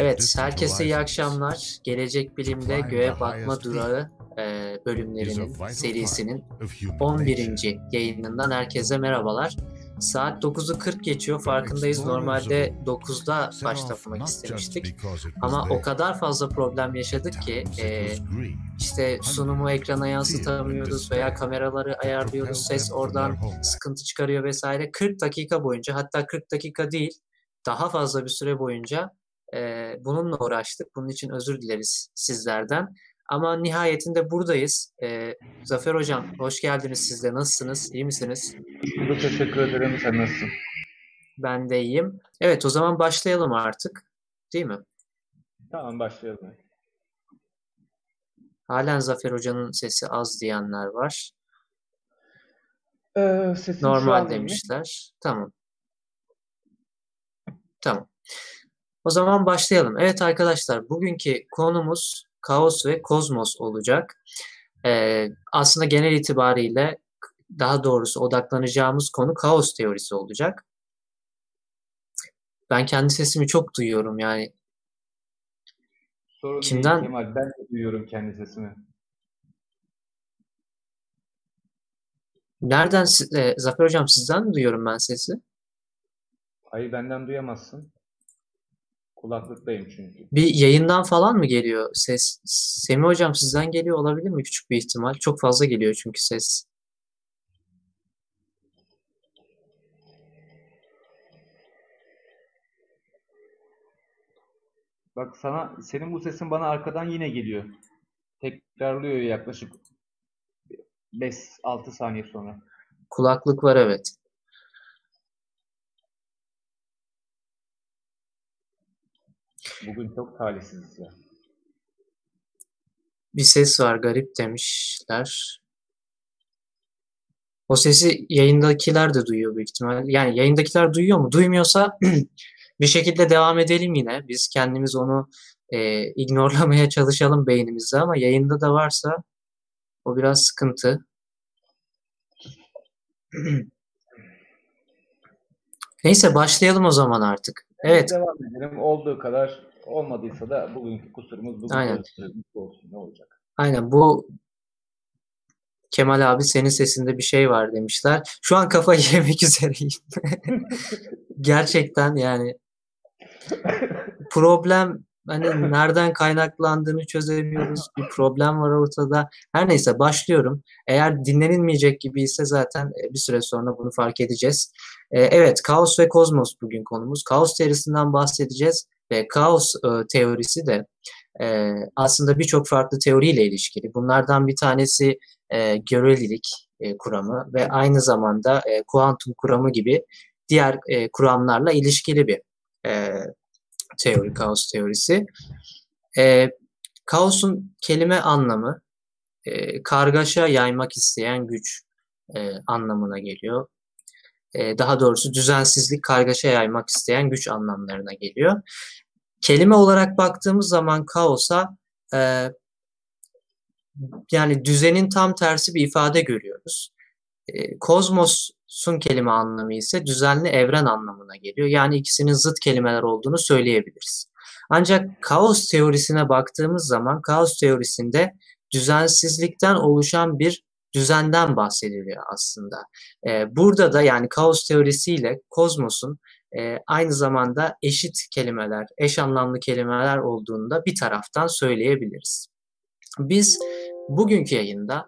Evet, herkese iyi akşamlar. Gelecek Bilim'de Göğe Bakma Durağı e, bölümlerinin, serisinin 11. yayınından herkese merhabalar. Saat 9'u 40 geçiyor, farkındayız. Normalde 9'da başlatmak istemiştik. Ama o kadar fazla problem yaşadık ki e, işte sunumu ekrana yansıtamıyoruz veya kameraları ayarlıyoruz, ses oradan sıkıntı çıkarıyor vesaire. 40 dakika boyunca, hatta 40 dakika değil, daha fazla bir süre boyunca e, bununla uğraştık. Bunun için özür dileriz sizlerden. Ama nihayetinde buradayız. E, Zafer Hocam hoş geldiniz siz de. Nasılsınız? İyi misiniz? Çok teşekkür ederim. Sen nasılsın? Ben de iyiyim. Evet o zaman başlayalım artık. Değil mi? Tamam başlayalım. Halen Zafer Hoca'nın sesi az diyenler var. Ee, Normal demişler. Mi? Tamam. Tamam. O zaman başlayalım. Evet arkadaşlar bugünkü konumuz kaos ve kozmos olacak. Ee, aslında genel itibariyle daha doğrusu odaklanacağımız konu kaos teorisi olacak. Ben kendi sesimi çok duyuyorum yani. Sorun Kimden? Değil, Kemal. Ben de duyuyorum kendi sesimi. Nereden? E, Zafer Hocam sizden mi duyuyorum ben sesi? Hayır benden duyamazsın. Kulaklıktayım çünkü. Bir yayından falan mı geliyor ses? Semih Hocam sizden geliyor olabilir mi küçük bir ihtimal? Çok fazla geliyor çünkü ses. Bak sana senin bu sesin bana arkadan yine geliyor. Tekrarlıyor yaklaşık 5-6 saniye sonra. Kulaklık var evet. Bugün çok talihsiziz ya. Bir ses var garip demişler. O sesi yayındakiler de duyuyor büyük ihtimal. Yani yayındakiler duyuyor mu? Duymuyorsa bir şekilde devam edelim yine. Biz kendimiz onu e, ignorlamaya çalışalım beynimizde ama yayında da varsa o biraz sıkıntı. Neyse başlayalım o zaman artık. Evet. Devam edelim. Olduğu kadar olmadıysa da bugünkü kusurumuz bugün Aynen. olsun. Ne olacak? Aynen. Bu Kemal abi senin sesinde bir şey var demişler. Şu an kafayı yemek üzereyim. Gerçekten yani problem hani nereden kaynaklandığını çözemiyoruz. Bir problem var ortada. Her neyse başlıyorum. Eğer dinlenilmeyecek gibi ise zaten e, bir süre sonra bunu fark edeceğiz. E, evet, kaos ve kozmos bugün konumuz. Kaos teorisinden bahsedeceğiz ve kaos e, teorisi de aslında birçok farklı teoriyle ilişkili. Bunlardan bir tanesi görelilik kuramı ve aynı zamanda kuantum kuramı gibi diğer kuramlarla ilişkili bir teori, kaos teorisi. E, kaosun kelime anlamı e, kargaşa yaymak isteyen güç e, anlamına geliyor. E, daha doğrusu düzensizlik, kargaşa yaymak isteyen güç anlamlarına geliyor. Kelime olarak baktığımız zaman kaosa e, yani düzenin tam tersi bir ifade görüyoruz. E, kozmosun kelime anlamı ise düzenli evren anlamına geliyor. Yani ikisinin zıt kelimeler olduğunu söyleyebiliriz. Ancak kaos teorisine baktığımız zaman kaos teorisinde düzensizlikten oluşan bir düzenden bahsediliyor aslında. E, burada da yani kaos teorisiyle kozmosun e, aynı zamanda eşit kelimeler, eş anlamlı kelimeler olduğunu da bir taraftan söyleyebiliriz. Biz bugünkü yayında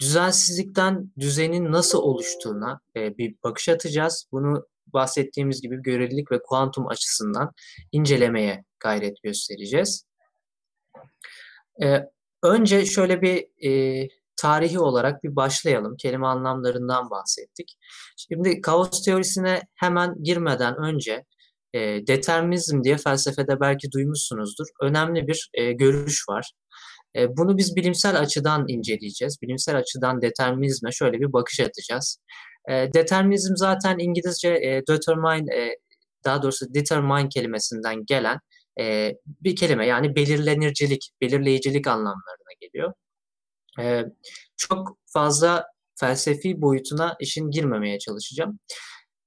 düzensizlikten düzenin nasıl oluştuğuna e, bir bakış atacağız. Bunu bahsettiğimiz gibi görelilik ve kuantum açısından incelemeye gayret göstereceğiz. E, önce şöyle bir e, tarihi olarak bir başlayalım. Kelime anlamlarından bahsettik. Şimdi kaos teorisine hemen girmeden önce e, determinizm diye felsefede belki duymuşsunuzdur. Önemli bir e, görüş var. E, bunu biz bilimsel açıdan inceleyeceğiz. Bilimsel açıdan determinizme şöyle bir bakış atacağız. E, determinizm zaten İngilizce e, determine, e, daha doğrusu determine kelimesinden gelen e, bir kelime. Yani belirlenircilik, belirleyicilik anlamlarına geliyor. E, çok fazla felsefi boyutuna işin girmemeye çalışacağım.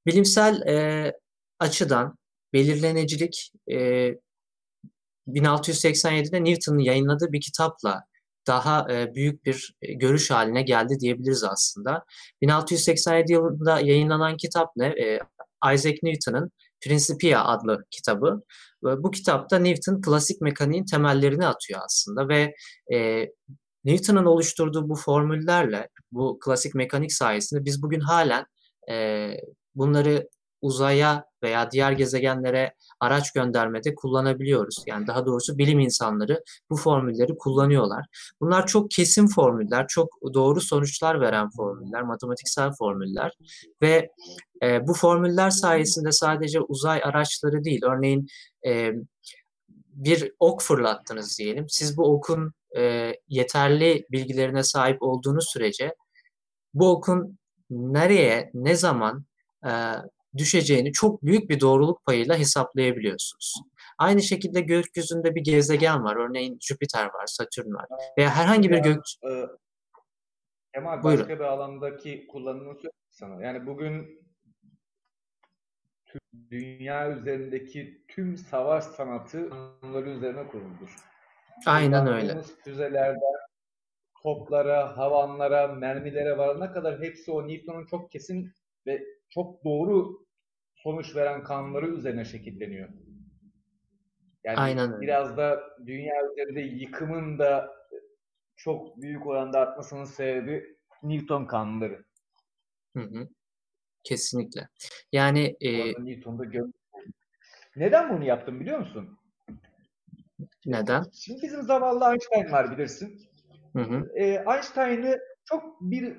Bilimsel e, açıdan belirlenicilik e, 1687'de Newton'un yayınladığı bir kitapla daha e, büyük bir e, görüş haline geldi diyebiliriz aslında. 1687 yılında yayınlanan kitap ne? E, Isaac Newton'ın Principia adlı kitabı. Bu kitapta Newton klasik mekaniğin temellerini atıyor aslında ve e, Newton'un oluşturduğu bu formüllerle, bu klasik mekanik sayesinde biz bugün halen e, bunları uzaya veya diğer gezegenlere araç göndermede kullanabiliyoruz. Yani daha doğrusu bilim insanları bu formülleri kullanıyorlar. Bunlar çok kesin formüller, çok doğru sonuçlar veren formüller, matematiksel formüller ve e, bu formüller sayesinde sadece uzay araçları değil, örneğin e, bir ok fırlattınız diyelim. Siz bu okun e, yeterli bilgilerine sahip olduğunuz sürece bu okun nereye, ne zaman e, düşeceğini çok büyük bir doğruluk payıyla hesaplayabiliyorsunuz. Aynı şekilde gökyüzünde bir gezegen var. Örneğin Jüpiter var, Satürn var. Veya herhangi bir gök... E, Kemal Buyurun. başka bir alandaki kullanımını söyleyeyim sana. Yani bugün dünya üzerindeki tüm savaş sanatı onları üzerine kurulmuş. Aynen öyle. Füzelerden toplara, havanlara, mermilere varana kadar hepsi o Newton'un çok kesin ve çok doğru sonuç veren kanunları üzerine şekilleniyor. Yani Aynen öyle. biraz da dünya üzerinde yıkımın da çok büyük oranda artmasının sebebi Newton kanunları. Hı hı. Kesinlikle. Yani e, Newton'da gö- Neden bunu yaptım biliyor musun? Neden? Şimdi bizim zavallı Einstein var bilirsin. Hı hı. E, Einstein'ı çok bir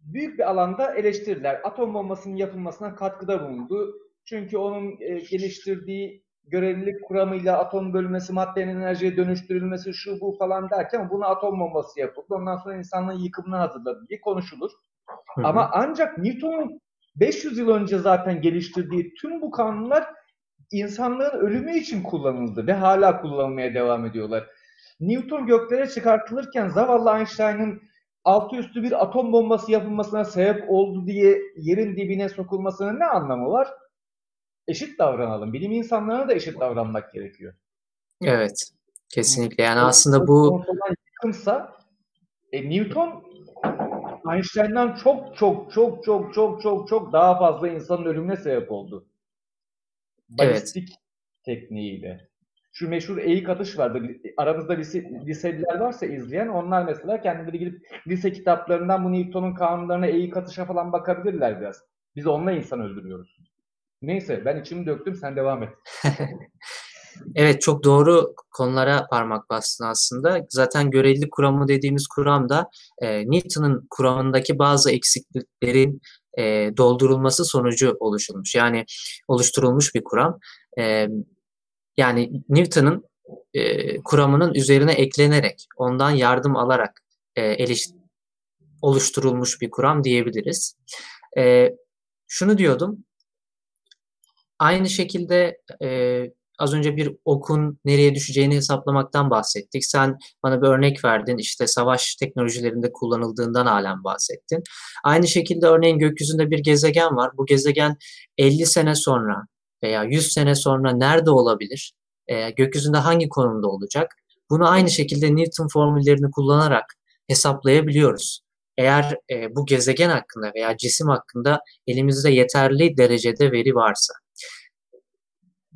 büyük bir alanda eleştirdiler. Atom bombasının yapılmasına katkıda bulundu. Çünkü onun e, geliştirdiği görelilik kuramıyla atom bölünmesi, maddenin enerjiye dönüştürülmesi, şu bu falan derken buna atom bombası yapıldı. Ondan sonra insanlığın yıkımına hazırladı diye konuşulur. Hı hı. Ama ancak Newton'un 500 yıl önce zaten geliştirdiği tüm bu kanunlar insanlığın ölümü için kullanıldı ve hala kullanılmaya devam ediyorlar. Newton göklere çıkartılırken zavallı Einstein'ın altı üstü bir atom bombası yapılmasına sebep oldu diye yerin dibine sokulmasının ne anlamı var? Eşit davranalım. Bilim insanlarına da eşit davranmak gerekiyor. Evet. Kesinlikle. Yani aslında bu yıkımsa e, Newton Einstein'dan çok çok çok çok çok çok çok daha fazla insanın ölümüne sebep oldu. Balistik evet. tekniğiyle. Şu meşhur eğik atış vardı. Aramızda lise, liseliler varsa izleyen onlar mesela kendileri gidip lise kitaplarından bu Newton'un kanunlarına eğik atışa falan bakabilirler biraz. Biz onunla insan öldürüyoruz. Neyse ben içimi döktüm sen devam et. Evet çok doğru konulara parmak bastın aslında. Zaten görelilik kuramı dediğimiz kuram da e, Newton'un kuramındaki bazı eksikliklerin e, doldurulması sonucu oluşturulmuş. Yani oluşturulmuş bir kuram. E, yani Newton'un e, kuramının üzerine eklenerek, ondan yardım alarak e, eliş, oluşturulmuş bir kuram diyebiliriz. E, şunu diyordum, aynı şekilde e, az önce bir okun nereye düşeceğini hesaplamaktan bahsettik. Sen bana bir örnek verdin. İşte savaş teknolojilerinde kullanıldığından halen bahsettin. Aynı şekilde örneğin gökyüzünde bir gezegen var. Bu gezegen 50 sene sonra veya 100 sene sonra nerede olabilir? Ee, gökyüzünde hangi konumda olacak? Bunu aynı şekilde Newton formüllerini kullanarak hesaplayabiliyoruz. Eğer e, bu gezegen hakkında veya cisim hakkında elimizde yeterli derecede veri varsa.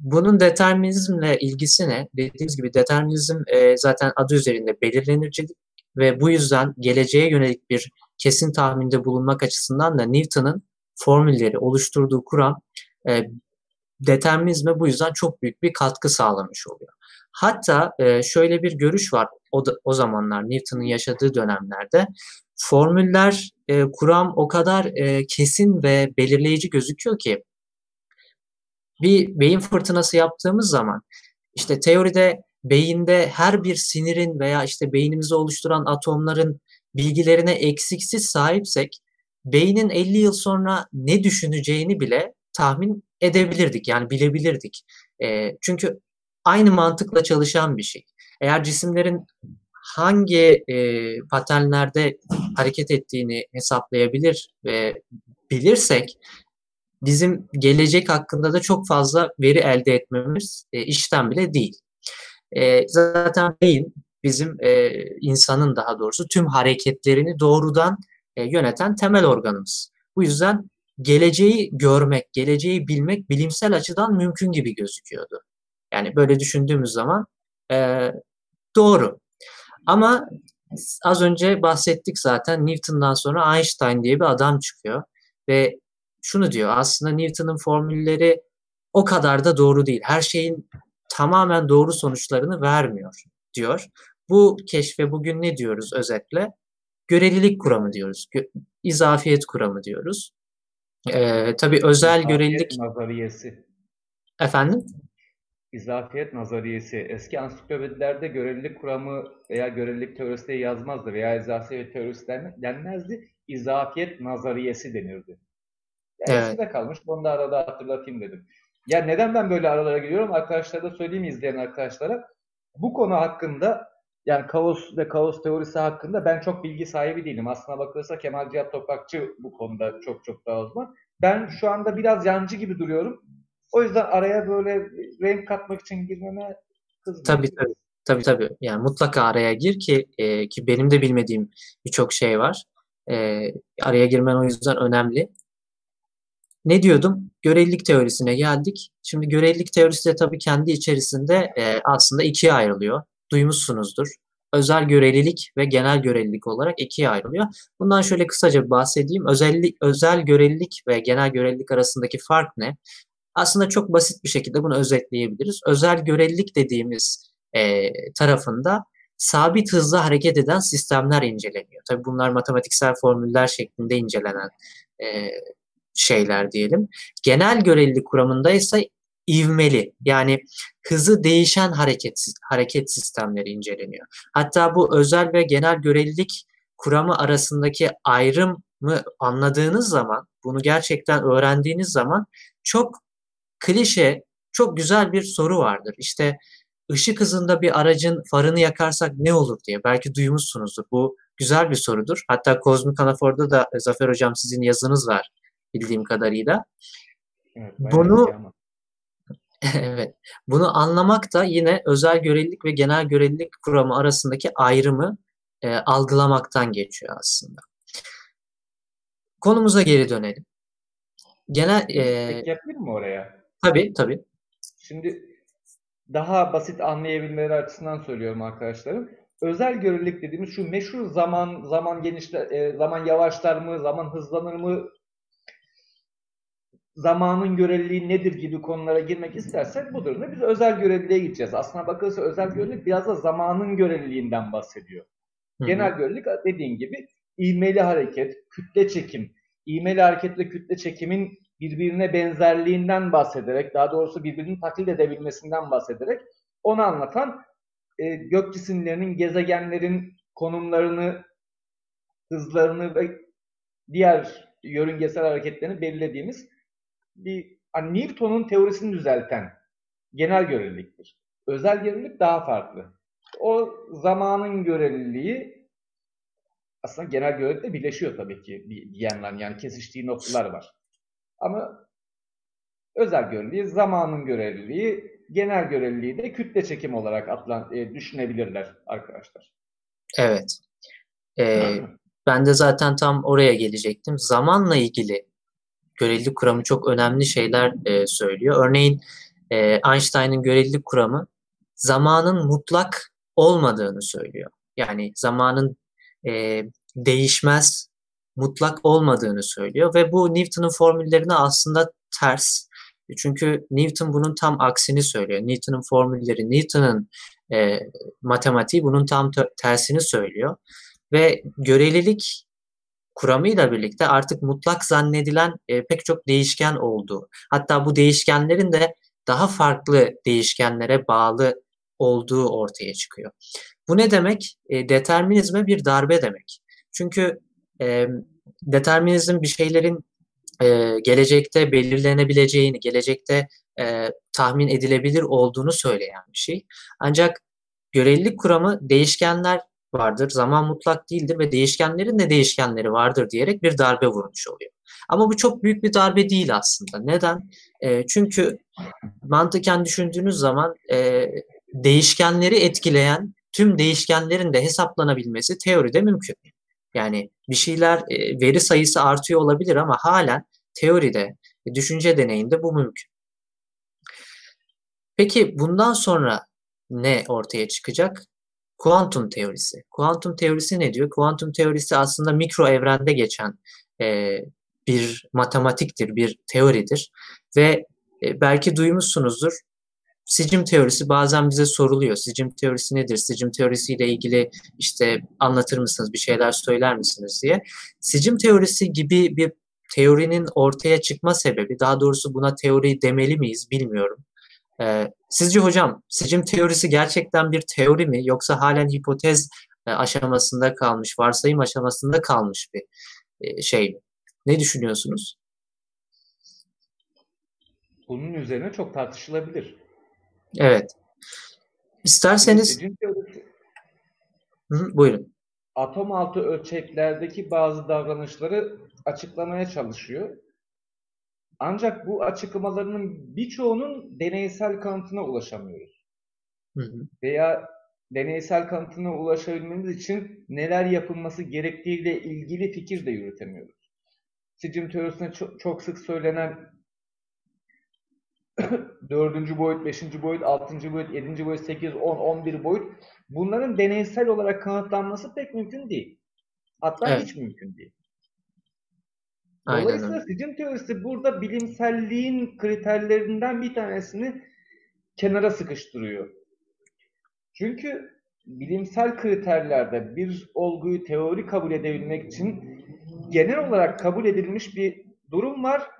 Bunun determinizmle ilgisi ne? Dediğimiz gibi determinizm e, zaten adı üzerinde belirlenircilik ve bu yüzden geleceğe yönelik bir kesin tahminde bulunmak açısından da Newton'ın formülleri oluşturduğu kuram e, determinizme bu yüzden çok büyük bir katkı sağlamış oluyor. Hatta e, şöyle bir görüş var o, da, o zamanlar Newton'un yaşadığı dönemlerde formüller, e, kuram o kadar e, kesin ve belirleyici gözüküyor ki bir beyin fırtınası yaptığımız zaman işte teoride beyinde her bir sinirin veya işte beynimizi oluşturan atomların bilgilerine eksiksiz sahipsek beynin 50 yıl sonra ne düşüneceğini bile tahmin edebilirdik yani bilebilirdik. E, çünkü aynı mantıkla çalışan bir şey. Eğer cisimlerin hangi e, paternlerde hareket ettiğini hesaplayabilir ve bilirsek bizim gelecek hakkında da çok fazla veri elde etmemiz e, işten bile değil. E, zaten beyin bizim e, insanın daha doğrusu tüm hareketlerini doğrudan e, yöneten temel organımız. Bu yüzden geleceği görmek, geleceği bilmek bilimsel açıdan mümkün gibi gözüküyordu. Yani böyle düşündüğümüz zaman e, doğru. Ama az önce bahsettik zaten Newton'dan sonra Einstein diye bir adam çıkıyor ve şunu diyor aslında Newton'un formülleri o kadar da doğru değil. Her şeyin tamamen doğru sonuçlarını vermiyor diyor. Bu keşfe bugün ne diyoruz özetle? Görelilik kuramı diyoruz. İzafiyet kuramı diyoruz. Ee, tabii özel İzafiyet görelilik... nazariyesi. Efendim? İzafiyet nazariyesi. Eski ansiklopedilerde görelilik kuramı veya görelilik teorisi diye yazmazdı veya izafiyet teorisi denmezdi. İzafiyet nazariyesi denirdi. Evet. eskide kalmış. Bunu da arada hatırlatayım dedim. Ya neden ben böyle aralara giriyorum? Arkadaşlara da söyleyeyim izleyen arkadaşlara. Bu konu hakkında yani kaos ve kaos teorisi hakkında ben çok bilgi sahibi değilim. Aslına bakılırsa Kemal Cihat Toprakçı bu konuda çok çok daha uzman. Ben şu anda biraz yancı gibi duruyorum. O yüzden araya böyle renk katmak için girmeme kızmayın. Tabii tabii. Tabii tabii. Yani mutlaka araya gir ki e, ki benim de bilmediğim birçok şey var. E, araya girmen o yüzden önemli. Ne diyordum? Görelilik teorisine geldik. Şimdi görelilik teorisi de tabii kendi içerisinde e, aslında ikiye ayrılıyor. Duymuşsunuzdur. Özel görelilik ve genel görelilik olarak ikiye ayrılıyor. Bundan şöyle kısaca bahsedeyim. Özellik, özel görelilik ve genel görelilik arasındaki fark ne? Aslında çok basit bir şekilde bunu özetleyebiliriz. Özel görelilik dediğimiz e, tarafında sabit hızla hareket eden sistemler inceleniyor. Tabii bunlar matematiksel formüller şeklinde incelenen e, şeyler diyelim. Genel görelilik kuramında ise ivmeli yani hızı değişen hareket hareket sistemleri inceleniyor. Hatta bu özel ve genel görelilik kuramı arasındaki ayrımı anladığınız zaman, bunu gerçekten öğrendiğiniz zaman çok klişe, çok güzel bir soru vardır. İşte ışık hızında bir aracın farını yakarsak ne olur diye. Belki duymuşsunuzdur. Bu güzel bir sorudur. Hatta Kozmik Anafor'da da Zafer Hocam sizin yazınız var bildiğim kadarıyla. Evet, Bunu evet. Bunu anlamak da yine özel görelilik ve genel görelilik kuramı arasındaki ayrımı e, algılamaktan geçiyor aslında. Konumuza geri dönelim. Genel e, yapayım mı oraya? Tabii tabii. Şimdi daha basit anlayabilmeleri açısından söylüyorum arkadaşlarım. Özel görelilik dediğimiz şu meşhur zaman zaman genişler e, zaman yavaşlar mı, zaman hızlanır mı zamanın göreliliği nedir gibi konulara girmek istersek bu durumda biz özel göreliliğe gideceğiz. Aslına bakılırsa özel görelilik biraz da zamanın göreliliğinden bahsediyor. Hı-hı. Genel görelilik dediğin gibi ivmeli hareket, kütle çekim, ivmeli hareketle kütle çekimin birbirine benzerliğinden bahsederek, daha doğrusu birbirini taklit edebilmesinden bahsederek onu anlatan e, gök cisimlerinin, gezegenlerin konumlarını, hızlarını ve diğer yörüngesel hareketlerini belirlediğimiz bir hani Newton'un teorisini düzelten genel göreliliktir. Özel görelilik daha farklı. O zamanın göreliliği aslında genel görelilikle birleşiyor tabii ki bir, bir yandan yani kesiştiği noktalar var. Ama özel göreliliği, zamanın göreliliği, genel göreliliği de kütle çekim olarak atlan, e, düşünebilirler arkadaşlar. Evet. Ee, ben de zaten tam oraya gelecektim. Zamanla ilgili görelilik kuramı çok önemli şeyler e, söylüyor. Örneğin e, Einstein'ın görelilik kuramı zamanın mutlak olmadığını söylüyor. Yani zamanın e, değişmez, mutlak olmadığını söylüyor ve bu Newton'un formüllerine aslında ters. Çünkü Newton bunun tam aksini söylüyor. Newton'un formülleri, Newton'un e, matematiği bunun tam tersini söylüyor. Ve görelilik kuramıyla birlikte artık mutlak zannedilen e, pek çok değişken oldu. Hatta bu değişkenlerin de daha farklı değişkenlere bağlı olduğu ortaya çıkıyor. Bu ne demek? E, determinizme bir darbe demek. Çünkü e, determinizm bir şeylerin e, gelecekte belirlenebileceğini, gelecekte e, tahmin edilebilir olduğunu söyleyen bir şey. Ancak görelilik kuramı değişkenler vardır. Zaman mutlak değildir ve değişkenlerin de değişkenleri vardır diyerek bir darbe vurmuş oluyor. Ama bu çok büyük bir darbe değil aslında. Neden? E, çünkü mantıken düşündüğünüz zaman e, değişkenleri etkileyen tüm değişkenlerin de hesaplanabilmesi teoride mümkün. Yani bir şeyler e, veri sayısı artıyor olabilir ama halen teoride, e, düşünce deneyinde bu mümkün. Peki bundan sonra ne ortaya çıkacak? Kuantum teorisi. Kuantum teorisi ne diyor? Kuantum teorisi aslında mikro evrende geçen e, bir matematiktir, bir teoridir ve e, belki duymuşsunuzdur. Sicim teorisi bazen bize soruluyor. Sicim teorisi nedir? Sicim teorisiyle ilgili işte anlatır mısınız, bir şeyler söyler misiniz diye. Sicim teorisi gibi bir teorinin ortaya çıkma sebebi, daha doğrusu buna teori demeli miyiz bilmiyorum. Ee, sizce hocam sicim teorisi gerçekten bir teori mi yoksa halen hipotez e, aşamasında kalmış, varsayım aşamasında kalmış bir e, şey mi? Ne düşünüyorsunuz? Bunun üzerine çok tartışılabilir. Evet. İsterseniz... Sicim teorisi... Hı, buyurun. Atom altı ölçeklerdeki bazı davranışları açıklamaya çalışıyor. Ancak bu açıklamalarının birçoğunun deneysel kanıtına ulaşamıyoruz. Hı hı. Veya deneysel kanıtına ulaşabilmemiz için neler yapılması gerektiğiyle ilgili fikir de yürütemiyoruz. Sicim teorisinde çok, çok sık söylenen dördüncü boyut, beşinci boyut, altıncı boyut, yedinci boyut, sekiz, on, on bir boyut bunların deneysel olarak kanıtlanması pek mümkün değil. Hatta evet. hiç mümkün değil. Dolayısıyla Aynen. sicim teorisi burada bilimselliğin kriterlerinden bir tanesini kenara sıkıştırıyor. Çünkü bilimsel kriterlerde bir olguyu teori kabul edebilmek için genel olarak kabul edilmiş bir durum var.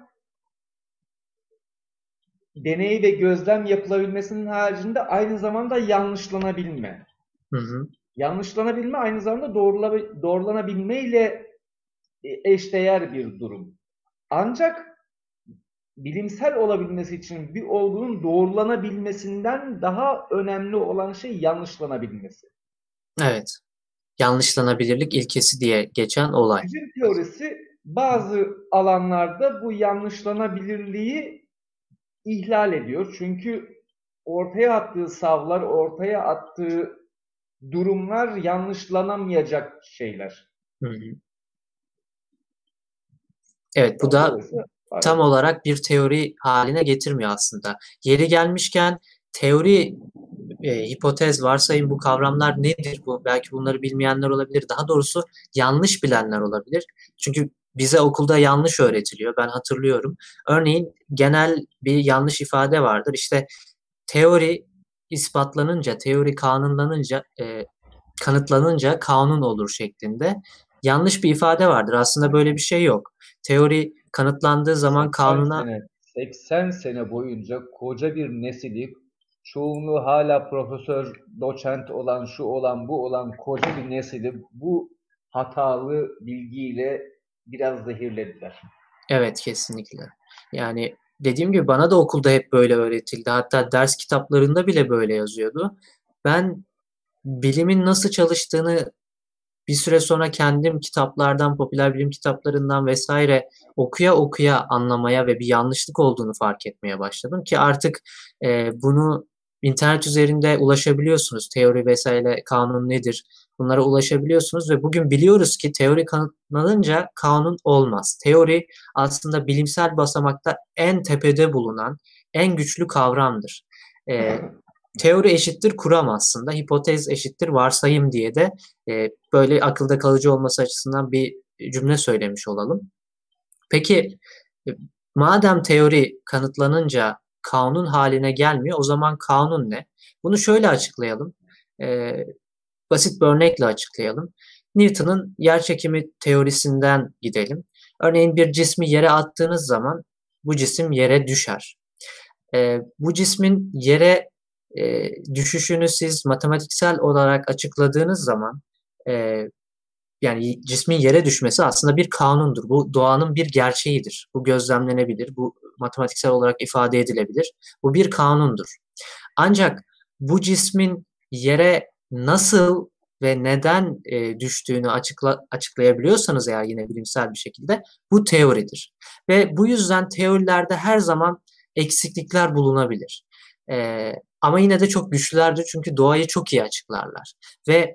Deney ve gözlem yapılabilmesinin haricinde aynı zamanda yanlışlanabilme. Hı hı. Yanlışlanabilme aynı zamanda doğrulanabilme ile eşdeğer bir durum. Ancak bilimsel olabilmesi için bir olgunun doğrulanabilmesinden daha önemli olan şey yanlışlanabilmesi. Evet. Yanlışlanabilirlik ilkesi diye geçen olay. Fizik teorisi bazı alanlarda bu yanlışlanabilirliği ihlal ediyor. Çünkü ortaya attığı savlar, ortaya attığı durumlar yanlışlanamayacak şeyler. Hı hı. Evet bu da tam olarak bir teori haline getirmiyor aslında. Yeri gelmişken teori, e, hipotez, varsayım bu kavramlar nedir? Bu belki bunları bilmeyenler olabilir. Daha doğrusu yanlış bilenler olabilir. Çünkü bize okulda yanlış öğretiliyor. Ben hatırlıyorum. Örneğin genel bir yanlış ifade vardır. İşte teori ispatlanınca, teori kanunlanınca, e, kanıtlanınca kanun olur şeklinde yanlış bir ifade vardır. Aslında böyle bir şey yok teori kanıtlandığı zaman kanuna... Sene, 80 sene boyunca koca bir nesili çoğunluğu hala profesör, doçent olan, şu olan, bu olan koca bir nesili bu hatalı bilgiyle biraz zehirlediler. Evet kesinlikle. Yani dediğim gibi bana da okulda hep böyle öğretildi. Hatta ders kitaplarında bile böyle yazıyordu. Ben bilimin nasıl çalıştığını bir süre sonra kendim kitaplardan, popüler bilim kitaplarından vesaire okuya okuya anlamaya ve bir yanlışlık olduğunu fark etmeye başladım ki artık e, bunu internet üzerinde ulaşabiliyorsunuz. Teori vesaire kanun nedir? Bunlara ulaşabiliyorsunuz ve bugün biliyoruz ki teori kanıtlanınca kanun olmaz. Teori aslında bilimsel basamakta en tepede bulunan en güçlü kavramdır. E, teori eşittir kuram aslında. Hipotez eşittir varsayım diye de e, böyle akılda kalıcı olması açısından bir cümle söylemiş olalım. Peki e, madem teori kanıtlanınca kanun haline gelmiyor o zaman kanun ne? Bunu şöyle açıklayalım. E, basit bir örnekle açıklayalım. Newton'un yerçekimi teorisinden gidelim. Örneğin bir cismi yere attığınız zaman bu cisim yere düşer. E, bu cismin yere e, düşüşünü siz matematiksel olarak açıkladığınız zaman e, yani cismin yere düşmesi aslında bir kanundur. Bu doğanın bir gerçeğidir. Bu gözlemlenebilir. Bu matematiksel olarak ifade edilebilir. Bu bir kanundur. Ancak bu cismin yere nasıl ve neden e, düştüğünü açıkla, açıklayabiliyorsanız eğer yine bilimsel bir şekilde bu teoridir. Ve bu yüzden teorilerde her zaman eksiklikler bulunabilir. E, ama yine de çok güçlülerdir çünkü doğayı çok iyi açıklarlar. Ve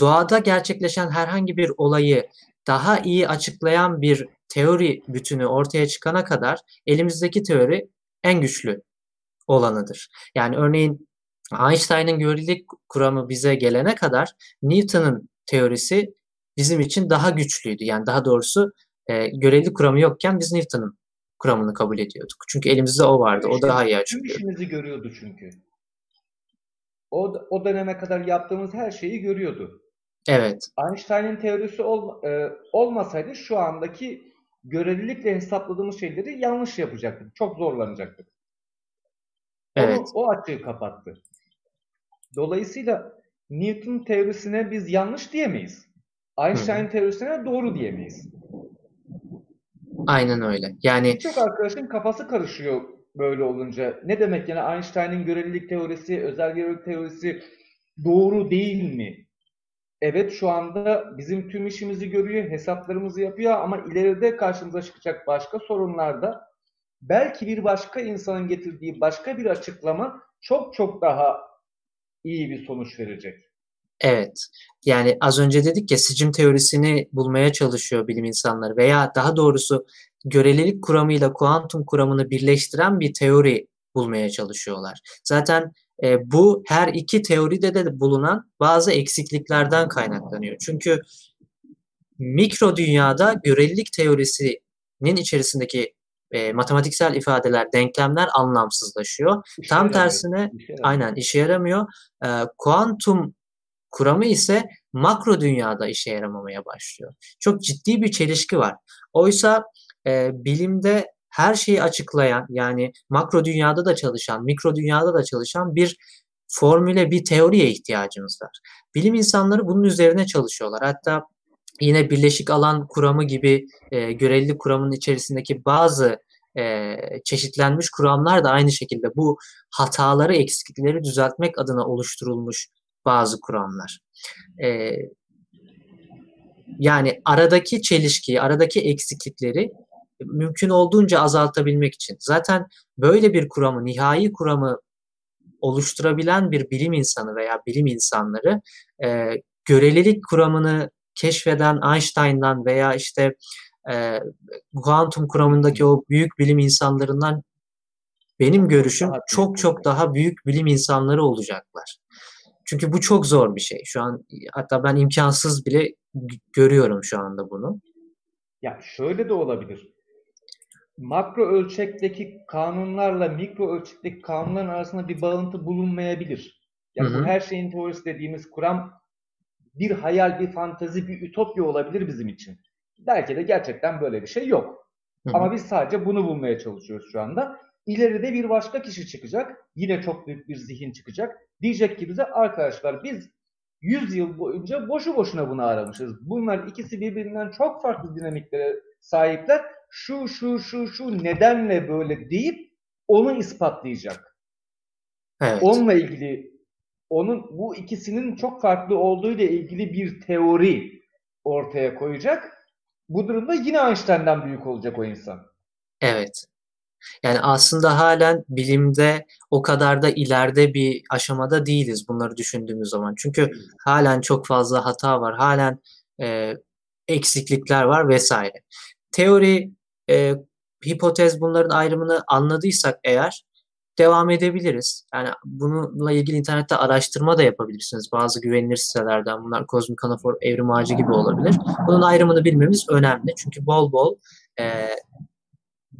doğada gerçekleşen herhangi bir olayı daha iyi açıklayan bir teori bütünü ortaya çıkana kadar elimizdeki teori en güçlü olanıdır. Yani örneğin Einstein'ın görelilik kuramı bize gelene kadar Newton'ın teorisi bizim için daha güçlüydü. Yani daha doğrusu e, görelilik kuramı yokken biz Newton'ın kuramını kabul ediyorduk. Çünkü elimizde o vardı. O daha iyi açıklıyordu. Tüm işimizi görüyordu çünkü. O, o döneme kadar yaptığımız her şeyi görüyordu. Evet. Einstein'ın teorisi ol, e, olmasaydı şu andaki görelilikle hesapladığımız şeyleri yanlış yapacaktık. Çok zorlanacaktık. Evet. Onu, o açığı kapattı. Dolayısıyla Newton teorisine biz yanlış diyemeyiz. Einstein Hı. teorisine doğru diyemeyiz. Aynen öyle. Yani çok arkadaşın kafası karışıyor böyle olunca. Ne demek yani Einstein'ın görelilik teorisi, özel görelilik teorisi doğru değil mi? Evet şu anda bizim tüm işimizi görüyor, hesaplarımızı yapıyor ama ileride karşımıza çıkacak başka sorunlarda belki bir başka insanın getirdiği başka bir açıklama çok çok daha iyi bir sonuç verecek. Evet. Yani az önce dedik ya sicim teorisini bulmaya çalışıyor bilim insanları veya daha doğrusu görelilik kuramıyla kuantum kuramını birleştiren bir teori bulmaya çalışıyorlar. Zaten e, bu her iki teoride de bulunan bazı eksikliklerden kaynaklanıyor. Çünkü mikro dünyada görelilik teorisinin içerisindeki e, matematiksel ifadeler, denklemler anlamsızlaşıyor. İşe Tam yaramıyor. tersine işe aynen işe yaramıyor. E, kuantum kuramı ise makro dünyada işe yaramamaya başlıyor. Çok ciddi bir çelişki var. Oysa e, bilimde her şeyi açıklayan yani makro dünyada da çalışan, mikro dünyada da çalışan bir formüle, bir teoriye ihtiyacımız var. Bilim insanları bunun üzerine çalışıyorlar. Hatta yine birleşik alan kuramı gibi e, görelilik kuramının içerisindeki bazı e, çeşitlenmiş kuramlar da aynı şekilde bu hataları, eksiklikleri düzeltmek adına oluşturulmuş bazı kuramlar. E, yani aradaki çelişkiyi, aradaki eksiklikleri mümkün olduğunca azaltabilmek için. Zaten böyle bir kuramı, nihai kuramı oluşturabilen bir bilim insanı veya bilim insanları e, görelilik kuramını keşfeden Einstein'dan veya işte e, kuantum kuramındaki o büyük bilim insanlarından benim görüşüm çok çok daha büyük bilim insanları olacaklar. Çünkü bu çok zor bir şey. Şu an hatta ben imkansız bile görüyorum şu anda bunu. Ya şöyle de olabilir. Makro ölçekteki kanunlarla mikro ölçekteki kanunların arasında bir bağıntı bulunmayabilir. Yani hı hı. bu her şeyin teorisi dediğimiz kuram bir hayal, bir fantazi, bir ütopya olabilir bizim için. Belki de gerçekten böyle bir şey yok. Hı hı. Ama biz sadece bunu bulmaya çalışıyoruz şu anda. İleride bir başka kişi çıkacak. Yine çok büyük bir zihin çıkacak. Diyecek ki bize arkadaşlar biz 100 yıl boyunca boşu boşuna bunu aramışız. Bunlar ikisi birbirinden çok farklı dinamiklere sahipler. Şu şu şu şu nedenle böyle deyip onu ispatlayacak. Evet. Onunla ilgili onun bu ikisinin çok farklı olduğu ile ilgili bir teori ortaya koyacak. Bu durumda yine Einstein'dan büyük olacak o insan. Evet. Yani aslında halen bilimde o kadar da ileride bir aşamada değiliz bunları düşündüğümüz zaman. Çünkü halen çok fazla hata var, halen e, eksiklikler var vesaire. Teori, e, hipotez bunların ayrımını anladıysak eğer devam edebiliriz. Yani bununla ilgili internette araştırma da yapabilirsiniz. Bazı güvenilir sitelerden bunlar kozmik anafor, evrim ağacı gibi olabilir. Bunun ayrımını bilmemiz önemli. Çünkü bol bol e,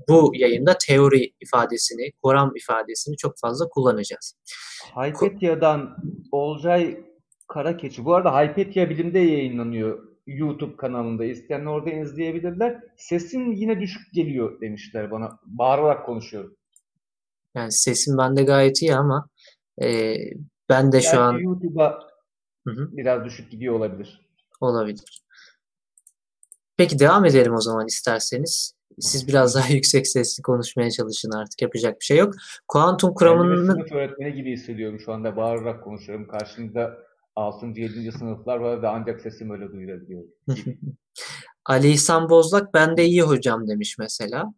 bu yayında teori ifadesini, kuram ifadesini çok fazla kullanacağız. Hypetia'dan Olcay Karakeçi. Bu arada Hypetia bilimde yayınlanıyor YouTube kanalında. İsteyenler orada izleyebilirler. Sesin yine düşük geliyor demişler bana. Bağırarak konuşuyorum. Yani sesim bende gayet iyi ama e, ben de Belki şu an YouTube'a biraz düşük gidiyor olabilir. Olabilir. Peki devam edelim o zaman isterseniz. Siz biraz daha yüksek sesli konuşmaya çalışın artık. Yapacak bir şey yok. Kuantum kuramının... Sınıf öğretmeni gibi hissediyorum şu anda. Bağırarak konuşuyorum. Karşımda 6. 7. sınıflar var ve ancak sesim öyle duyulabiliyor. Ali İhsan Bozlak ben de iyi hocam demiş mesela.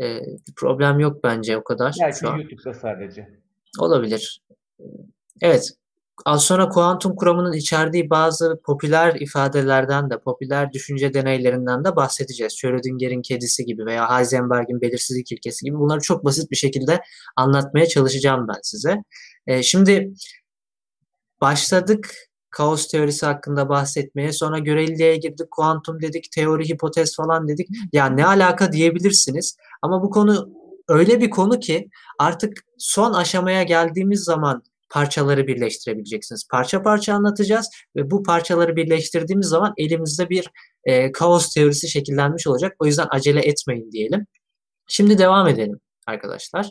E, bir problem yok bence o kadar. Belki şu YouTube'da sadece. Olabilir. Evet. Az sonra kuantum kuramının içerdiği bazı popüler ifadelerden de, popüler düşünce deneylerinden de bahsedeceğiz. Schrödinger'in kedisi gibi veya Heisenberg'in belirsizlik ilkesi gibi bunları çok basit bir şekilde anlatmaya çalışacağım ben size. E, şimdi başladık kaos teorisi hakkında bahsetmeye. Sonra göreliliğe girdik, kuantum dedik, teori, hipotez falan dedik. Ya ne alaka diyebilirsiniz. Ama bu konu öyle bir konu ki artık son aşamaya geldiğimiz zaman parçaları birleştirebileceksiniz. Parça parça anlatacağız ve bu parçaları birleştirdiğimiz zaman elimizde bir e, kaos teorisi şekillenmiş olacak. O yüzden acele etmeyin diyelim. Şimdi devam edelim arkadaşlar.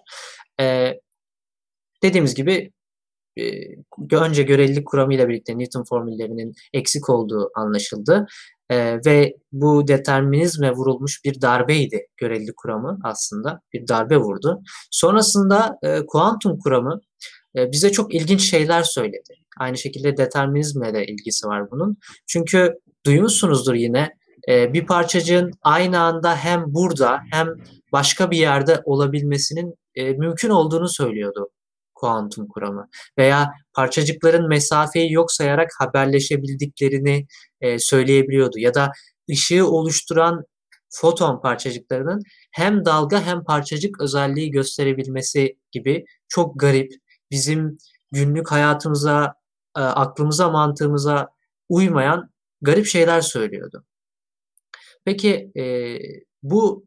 E, dediğimiz gibi e, önce görelilik kuramıyla birlikte Newton formüllerinin eksik olduğu anlaşıldı. E, ve bu determinizme vurulmuş bir darbeydi görelilik kuramı aslında. Bir darbe vurdu. Sonrasında e, kuantum kuramı bize çok ilginç şeyler söyledi. Aynı şekilde determinizmle de ilgisi var bunun. Çünkü duymuşsunuzdur yine e, bir parçacığın aynı anda hem burada hem başka bir yerde olabilmesinin e, mümkün olduğunu söylüyordu kuantum kuramı. Veya parçacıkların mesafeyi yok sayarak haberleşebildiklerini e, söyleyebiliyordu. Ya da ışığı oluşturan foton parçacıklarının hem dalga hem parçacık özelliği gösterebilmesi gibi çok garip, bizim günlük hayatımıza, e, aklımıza, mantığımıza uymayan garip şeyler söylüyordu. Peki e, bu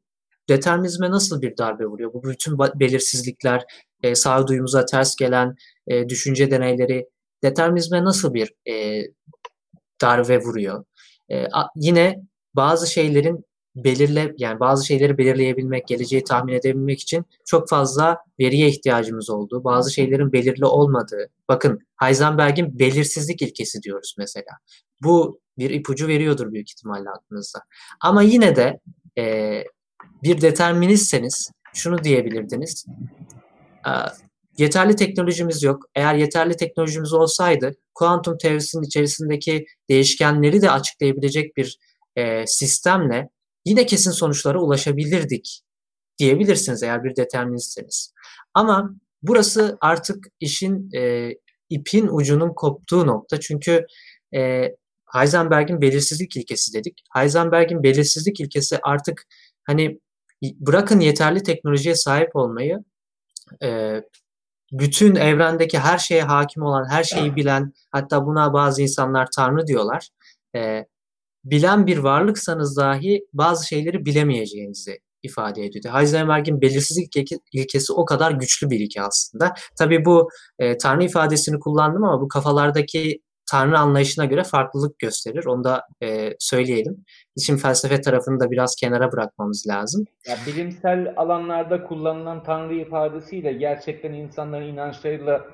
determinizme nasıl bir darbe vuruyor? Bu bütün belirsizlikler, e, sağduyumuza ters gelen e, düşünce deneyleri determinizme nasıl bir e, darbe vuruyor? E, a, yine bazı şeylerin belirle yani bazı şeyleri belirleyebilmek, geleceği tahmin edebilmek için çok fazla veriye ihtiyacımız olduğu, bazı şeylerin belirli olmadığı. Bakın Heisenberg'in belirsizlik ilkesi diyoruz mesela. Bu bir ipucu veriyordur büyük ihtimalle aklınızda. Ama yine de e, bir deterministseniz şunu diyebilirdiniz. E, yeterli teknolojimiz yok. Eğer yeterli teknolojimiz olsaydı kuantum teorisinin içerisindeki değişkenleri de açıklayabilecek bir e, sistemle yine kesin sonuçlara ulaşabilirdik diyebilirsiniz eğer bir deterministseniz. Ama burası artık işin e, ipin ucunun koptuğu nokta. Çünkü e, Heisenberg'in belirsizlik ilkesi dedik. Heisenberg'in belirsizlik ilkesi artık hani bırakın yeterli teknolojiye sahip olmayı e, bütün evrendeki her şeye hakim olan, her şeyi bilen, hatta buna bazı insanlar tanrı diyorlar. E, bilen bir varlıksanız dahi bazı şeyleri bilemeyeceğinizi ifade ediyor. Heisenberg'in belirsizlik ilkesi o kadar güçlü bir ilke aslında. Tabii bu e, tanrı ifadesini kullandım ama bu kafalardaki tanrı anlayışına göre farklılık gösterir. Onu da e, söyleyelim. İçin felsefe tarafını da biraz kenara bırakmamız lazım. Ya, bilimsel alanlarda kullanılan tanrı ifadesiyle gerçekten insanların inançlarıyla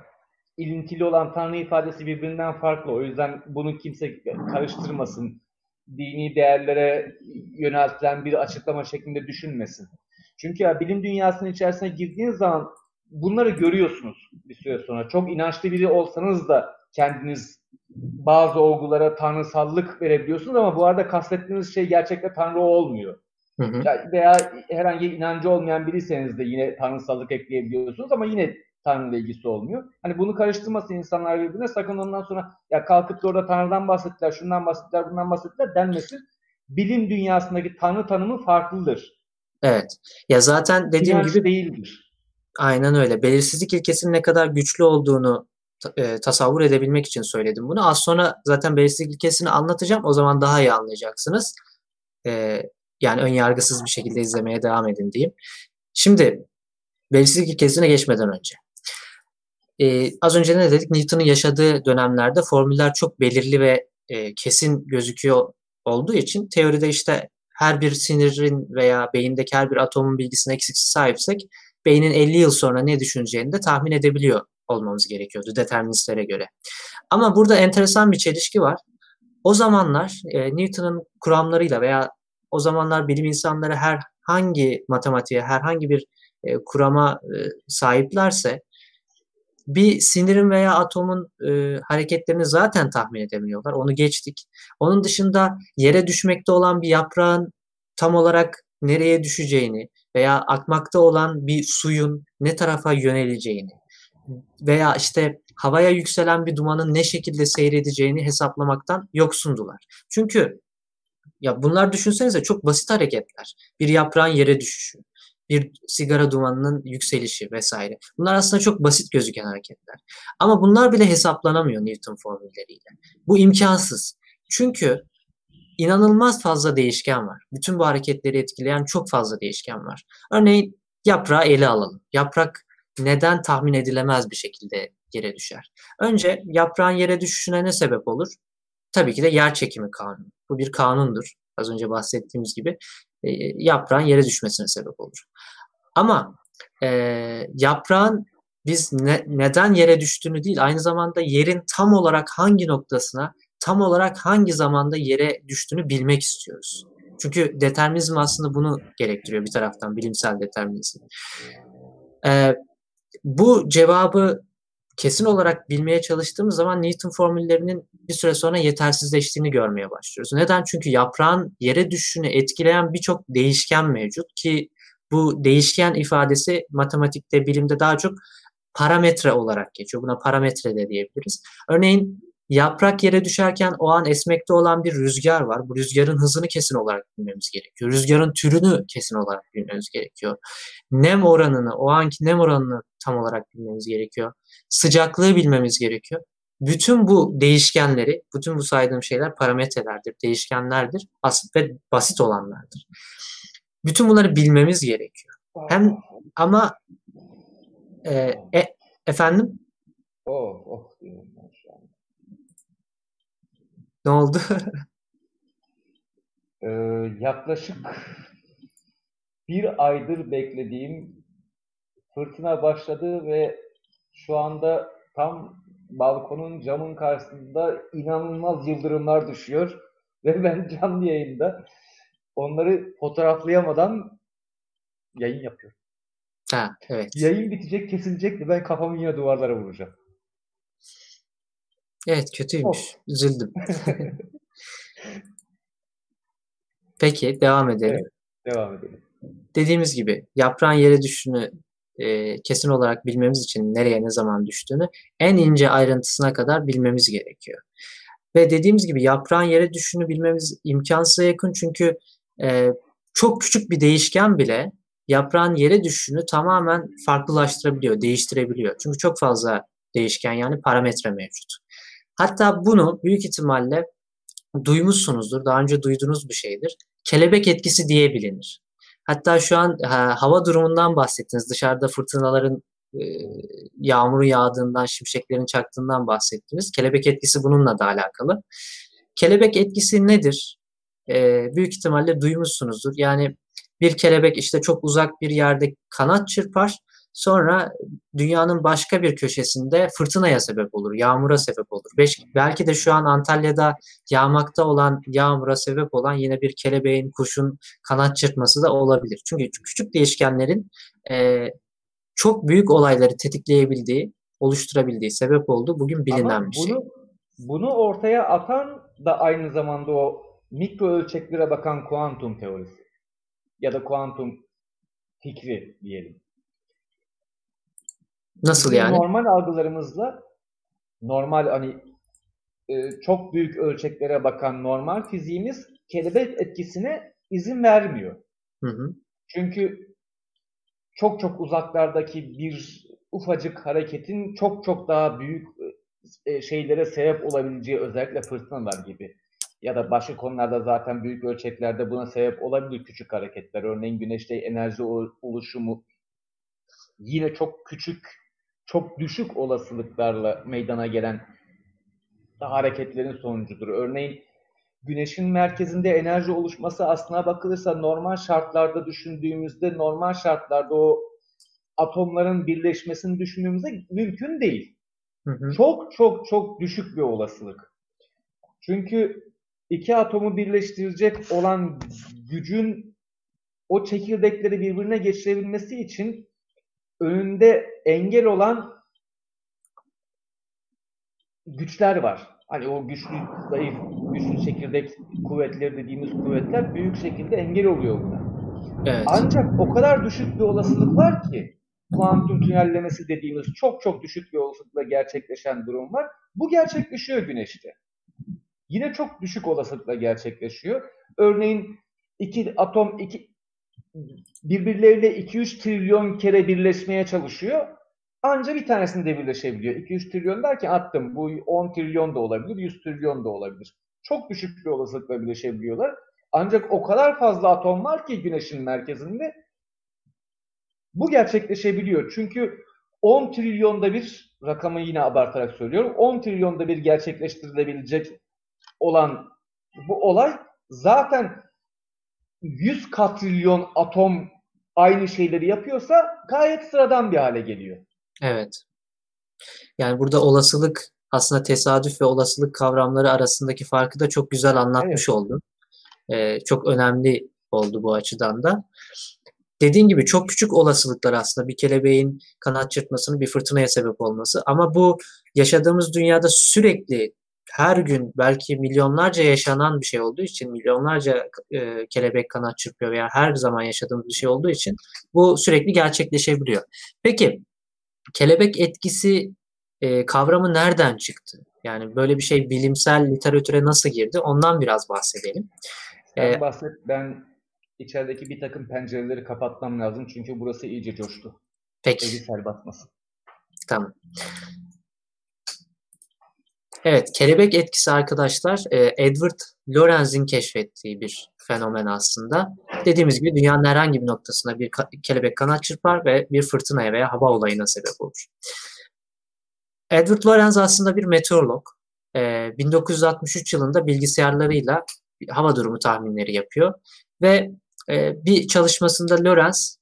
ilintili olan tanrı ifadesi birbirinden farklı. O yüzden bunu kimse karıştırmasın. Dini değerlere yöneltilen bir açıklama şeklinde düşünmesin. Çünkü ya bilim dünyasının içerisine girdiğiniz zaman bunları görüyorsunuz bir süre sonra. Çok inançlı biri olsanız da kendiniz bazı olgulara tanrısallık verebiliyorsunuz ama bu arada kastettiğiniz şey gerçekten tanrı olmuyor. Hı hı. Veya herhangi inancı olmayan biriyseniz de yine tanrısallık ekleyebiliyorsunuz ama yine Tanrı ilgisi olmuyor. Hani bunu karıştırmasın insanlar birbirine sakın ondan sonra ya kalkıp da orada Tanrı'dan bahsettiler, şundan bahsettiler, bundan bahsettiler denmesin. Bilim dünyasındaki Tanrı tanımı farklıdır. Evet. Ya zaten dediğim İnanç gibi değildir. Aynen öyle. Belirsizlik ilkesinin ne kadar güçlü olduğunu e, tasavvur edebilmek için söyledim bunu. Az sonra zaten belirsizlik ilkesini anlatacağım. O zaman daha iyi anlayacaksınız. E, yani ön yargısız bir şekilde izlemeye devam edin diyeyim. Şimdi belirsizlik ilkesine geçmeden önce. E, az önce ne dedik? Newton'un yaşadığı dönemlerde formüller çok belirli ve e, kesin gözüküyor olduğu için teoride işte her bir sinirin veya beyindeki her bir atomun bilgisine eksiksiz sahipsek beynin 50 yıl sonra ne düşüneceğini de tahmin edebiliyor olmamız gerekiyordu deterministlere göre. Ama burada enteresan bir çelişki var. O zamanlar e, Newton'un kuramlarıyla veya o zamanlar bilim insanları herhangi matematiğe, herhangi bir e, kurama e, sahiplerse bir sinirin veya atomun e, hareketlerini zaten tahmin edemiyorlar. Onu geçtik. Onun dışında yere düşmekte olan bir yaprağın tam olarak nereye düşeceğini veya akmakta olan bir suyun ne tarafa yöneleceğini veya işte havaya yükselen bir dumanın ne şekilde seyredeceğini hesaplamaktan yoksundular. Çünkü ya bunlar düşünsenize çok basit hareketler. Bir yaprağın yere düşüşü, bir sigara dumanının yükselişi vesaire. Bunlar aslında çok basit gözüken hareketler. Ama bunlar bile hesaplanamıyor Newton formülleriyle. Bu imkansız. Çünkü inanılmaz fazla değişken var. Bütün bu hareketleri etkileyen çok fazla değişken var. Örneğin yaprağı ele alalım. Yaprak neden tahmin edilemez bir şekilde yere düşer? Önce yaprağın yere düşüşüne ne sebep olur? Tabii ki de yer çekimi kanunu. Bu bir kanundur. Az önce bahsettiğimiz gibi e, yaprağın yere düşmesine sebep olur. Ama e, yaprağın biz ne, neden yere düştüğünü değil, aynı zamanda yerin tam olarak hangi noktasına, tam olarak hangi zamanda yere düştüğünü bilmek istiyoruz. Çünkü determinizm aslında bunu gerektiriyor bir taraftan, bilimsel determinizm. Ee, bu cevabı kesin olarak bilmeye çalıştığımız zaman Newton formüllerinin bir süre sonra yetersizleştiğini görmeye başlıyoruz. Neden? Çünkü yaprağın yere düşüşünü etkileyen birçok değişken mevcut ki bu değişken ifadesi matematikte, bilimde daha çok parametre olarak geçiyor. Buna parametre de diyebiliriz. Örneğin yaprak yere düşerken o an esmekte olan bir rüzgar var. Bu rüzgarın hızını kesin olarak bilmemiz gerekiyor. Rüzgarın türünü kesin olarak bilmemiz gerekiyor. Nem oranını, o anki nem oranını tam olarak bilmemiz gerekiyor. Sıcaklığı bilmemiz gerekiyor. Bütün bu değişkenleri, bütün bu saydığım şeyler parametrelerdir, değişkenlerdir basit ve basit olanlardır. Bütün bunları bilmemiz gerekiyor. Hem ama e, e, efendim? Oh, oh Ne oldu? ee, yaklaşık bir aydır beklediğim fırtına başladı ve şu anda tam balkonun camın karşısında inanılmaz yıldırımlar düşüyor. Ve ben canlı yayında onları fotoğraflayamadan yayın yapıyorum. Ha, evet. Yayın bitecek, kesilecek ve ben kafamı yine duvarlara vuracağım. Evet kötüymüş. Oh. Üzüldüm. Peki devam edelim. Evet, devam edelim. Dediğimiz gibi yaprağın yere düşüşünü e, kesin olarak bilmemiz için nereye ne zaman düştüğünü en ince ayrıntısına kadar bilmemiz gerekiyor. Ve dediğimiz gibi yaprağın yere düşüşünü bilmemiz imkansıza yakın çünkü e, çok küçük bir değişken bile yaprağın yere düşüşünü tamamen farklılaştırabiliyor, değiştirebiliyor. Çünkü çok fazla değişken yani parametre mevcut. Hatta bunu büyük ihtimalle duymuşsunuzdur, daha önce duyduğunuz bir şeydir. Kelebek etkisi diye bilinir. Hatta şu an ha, hava durumundan bahsettiniz. Dışarıda fırtınaların e, yağmuru yağdığından, şimşeklerin çaktığından bahsettiniz. Kelebek etkisi bununla da alakalı. Kelebek etkisi nedir? E, büyük ihtimalle duymuşsunuzdur. Yani bir kelebek işte çok uzak bir yerde kanat çırpar Sonra dünyanın başka bir köşesinde fırtınaya sebep olur, yağmura sebep olur. Belki de şu an Antalya'da yağmakta olan, yağmura sebep olan yine bir kelebeğin, kuşun kanat çırpması da olabilir. Çünkü küçük değişkenlerin e, çok büyük olayları tetikleyebildiği, oluşturabildiği sebep oldu. Bugün bilinen Ama bir şey. Bunu ortaya atan da aynı zamanda o mikro ölçeklere bakan kuantum teorisi ya da kuantum fikri diyelim. Nasıl yani? Normal algılarımızla normal hani e, çok büyük ölçeklere bakan normal fiziğimiz kelebek etkisine izin vermiyor. Hı hı. Çünkü çok çok uzaklardaki bir ufacık hareketin çok çok daha büyük e, şeylere sebep olabileceği özellikle fırtınalar gibi ya da başka konularda zaten büyük ölçeklerde buna sebep olabilir küçük hareketler. Örneğin güneşte enerji oluşumu yine çok küçük çok düşük olasılıklarla meydana gelen hareketlerin sonucudur. Örneğin güneşin merkezinde enerji oluşması aslına bakılırsa normal şartlarda düşündüğümüzde normal şartlarda o atomların birleşmesini düşündüğümüzde mümkün değil. Hı hı. Çok çok çok düşük bir olasılık. Çünkü iki atomu birleştirecek olan gücün o çekirdekleri birbirine geçirebilmesi için önünde engel olan güçler var. Hani o güçlü, zayıf, güçlü çekirdek kuvvetleri dediğimiz kuvvetler büyük şekilde engel oluyor buna. Evet. Ancak o kadar düşük bir olasılık var ki kuantum tünellemesi dediğimiz çok çok düşük bir olasılıkla gerçekleşen durum var. Bu gerçekleşiyor Güneş'te. Yine çok düşük olasılıkla gerçekleşiyor. Örneğin iki atom iki birbirleriyle 2-3 trilyon kere birleşmeye çalışıyor. Anca bir tanesinde birleşebiliyor. 2-3 trilyon derken attım. Bu 10 trilyon da olabilir, 100 trilyon da olabilir. Çok düşük bir olasılıkla birleşebiliyorlar. Ancak o kadar fazla atom var ki Güneş'in merkezinde bu gerçekleşebiliyor. Çünkü 10 trilyonda bir rakamı yine abartarak söylüyorum. 10 trilyonda bir gerçekleştirilebilecek olan bu olay zaten 100 katrilyon atom aynı şeyleri yapıyorsa gayet sıradan bir hale geliyor. Evet. Yani burada olasılık aslında tesadüf ve olasılık kavramları arasındaki farkı da çok güzel anlatmış evet. oldu. Ee, çok önemli oldu bu açıdan da. Dediğin gibi çok küçük olasılıklar aslında bir kelebeğin kanat çırpmasının bir fırtınaya sebep olması. Ama bu yaşadığımız dünyada sürekli her gün belki milyonlarca yaşanan bir şey olduğu için milyonlarca e, kelebek kanat çırpıyor veya her zaman yaşadığımız bir şey olduğu için bu sürekli gerçekleşebiliyor. Peki kelebek etkisi e, kavramı nereden çıktı? Yani böyle bir şey bilimsel literatüre nasıl girdi? Ondan biraz bahsedelim. Sen ee, bahset. Ben içerideki bir takım pencereleri kapatmam lazım çünkü burası iyice coştu. Peki. Evi sel basmasın. Tamam. Evet, kelebek etkisi arkadaşlar e, Edward Lorenz'in keşfettiği bir fenomen aslında. Dediğimiz gibi dünyanın herhangi bir noktasına bir kelebek kanat çırpar ve bir fırtınaya veya hava olayına sebep olur. Edward Lorenz aslında bir meteorolog. 1963 e, yılında bilgisayarlarıyla hava durumu tahminleri yapıyor ve e, bir çalışmasında Lorenz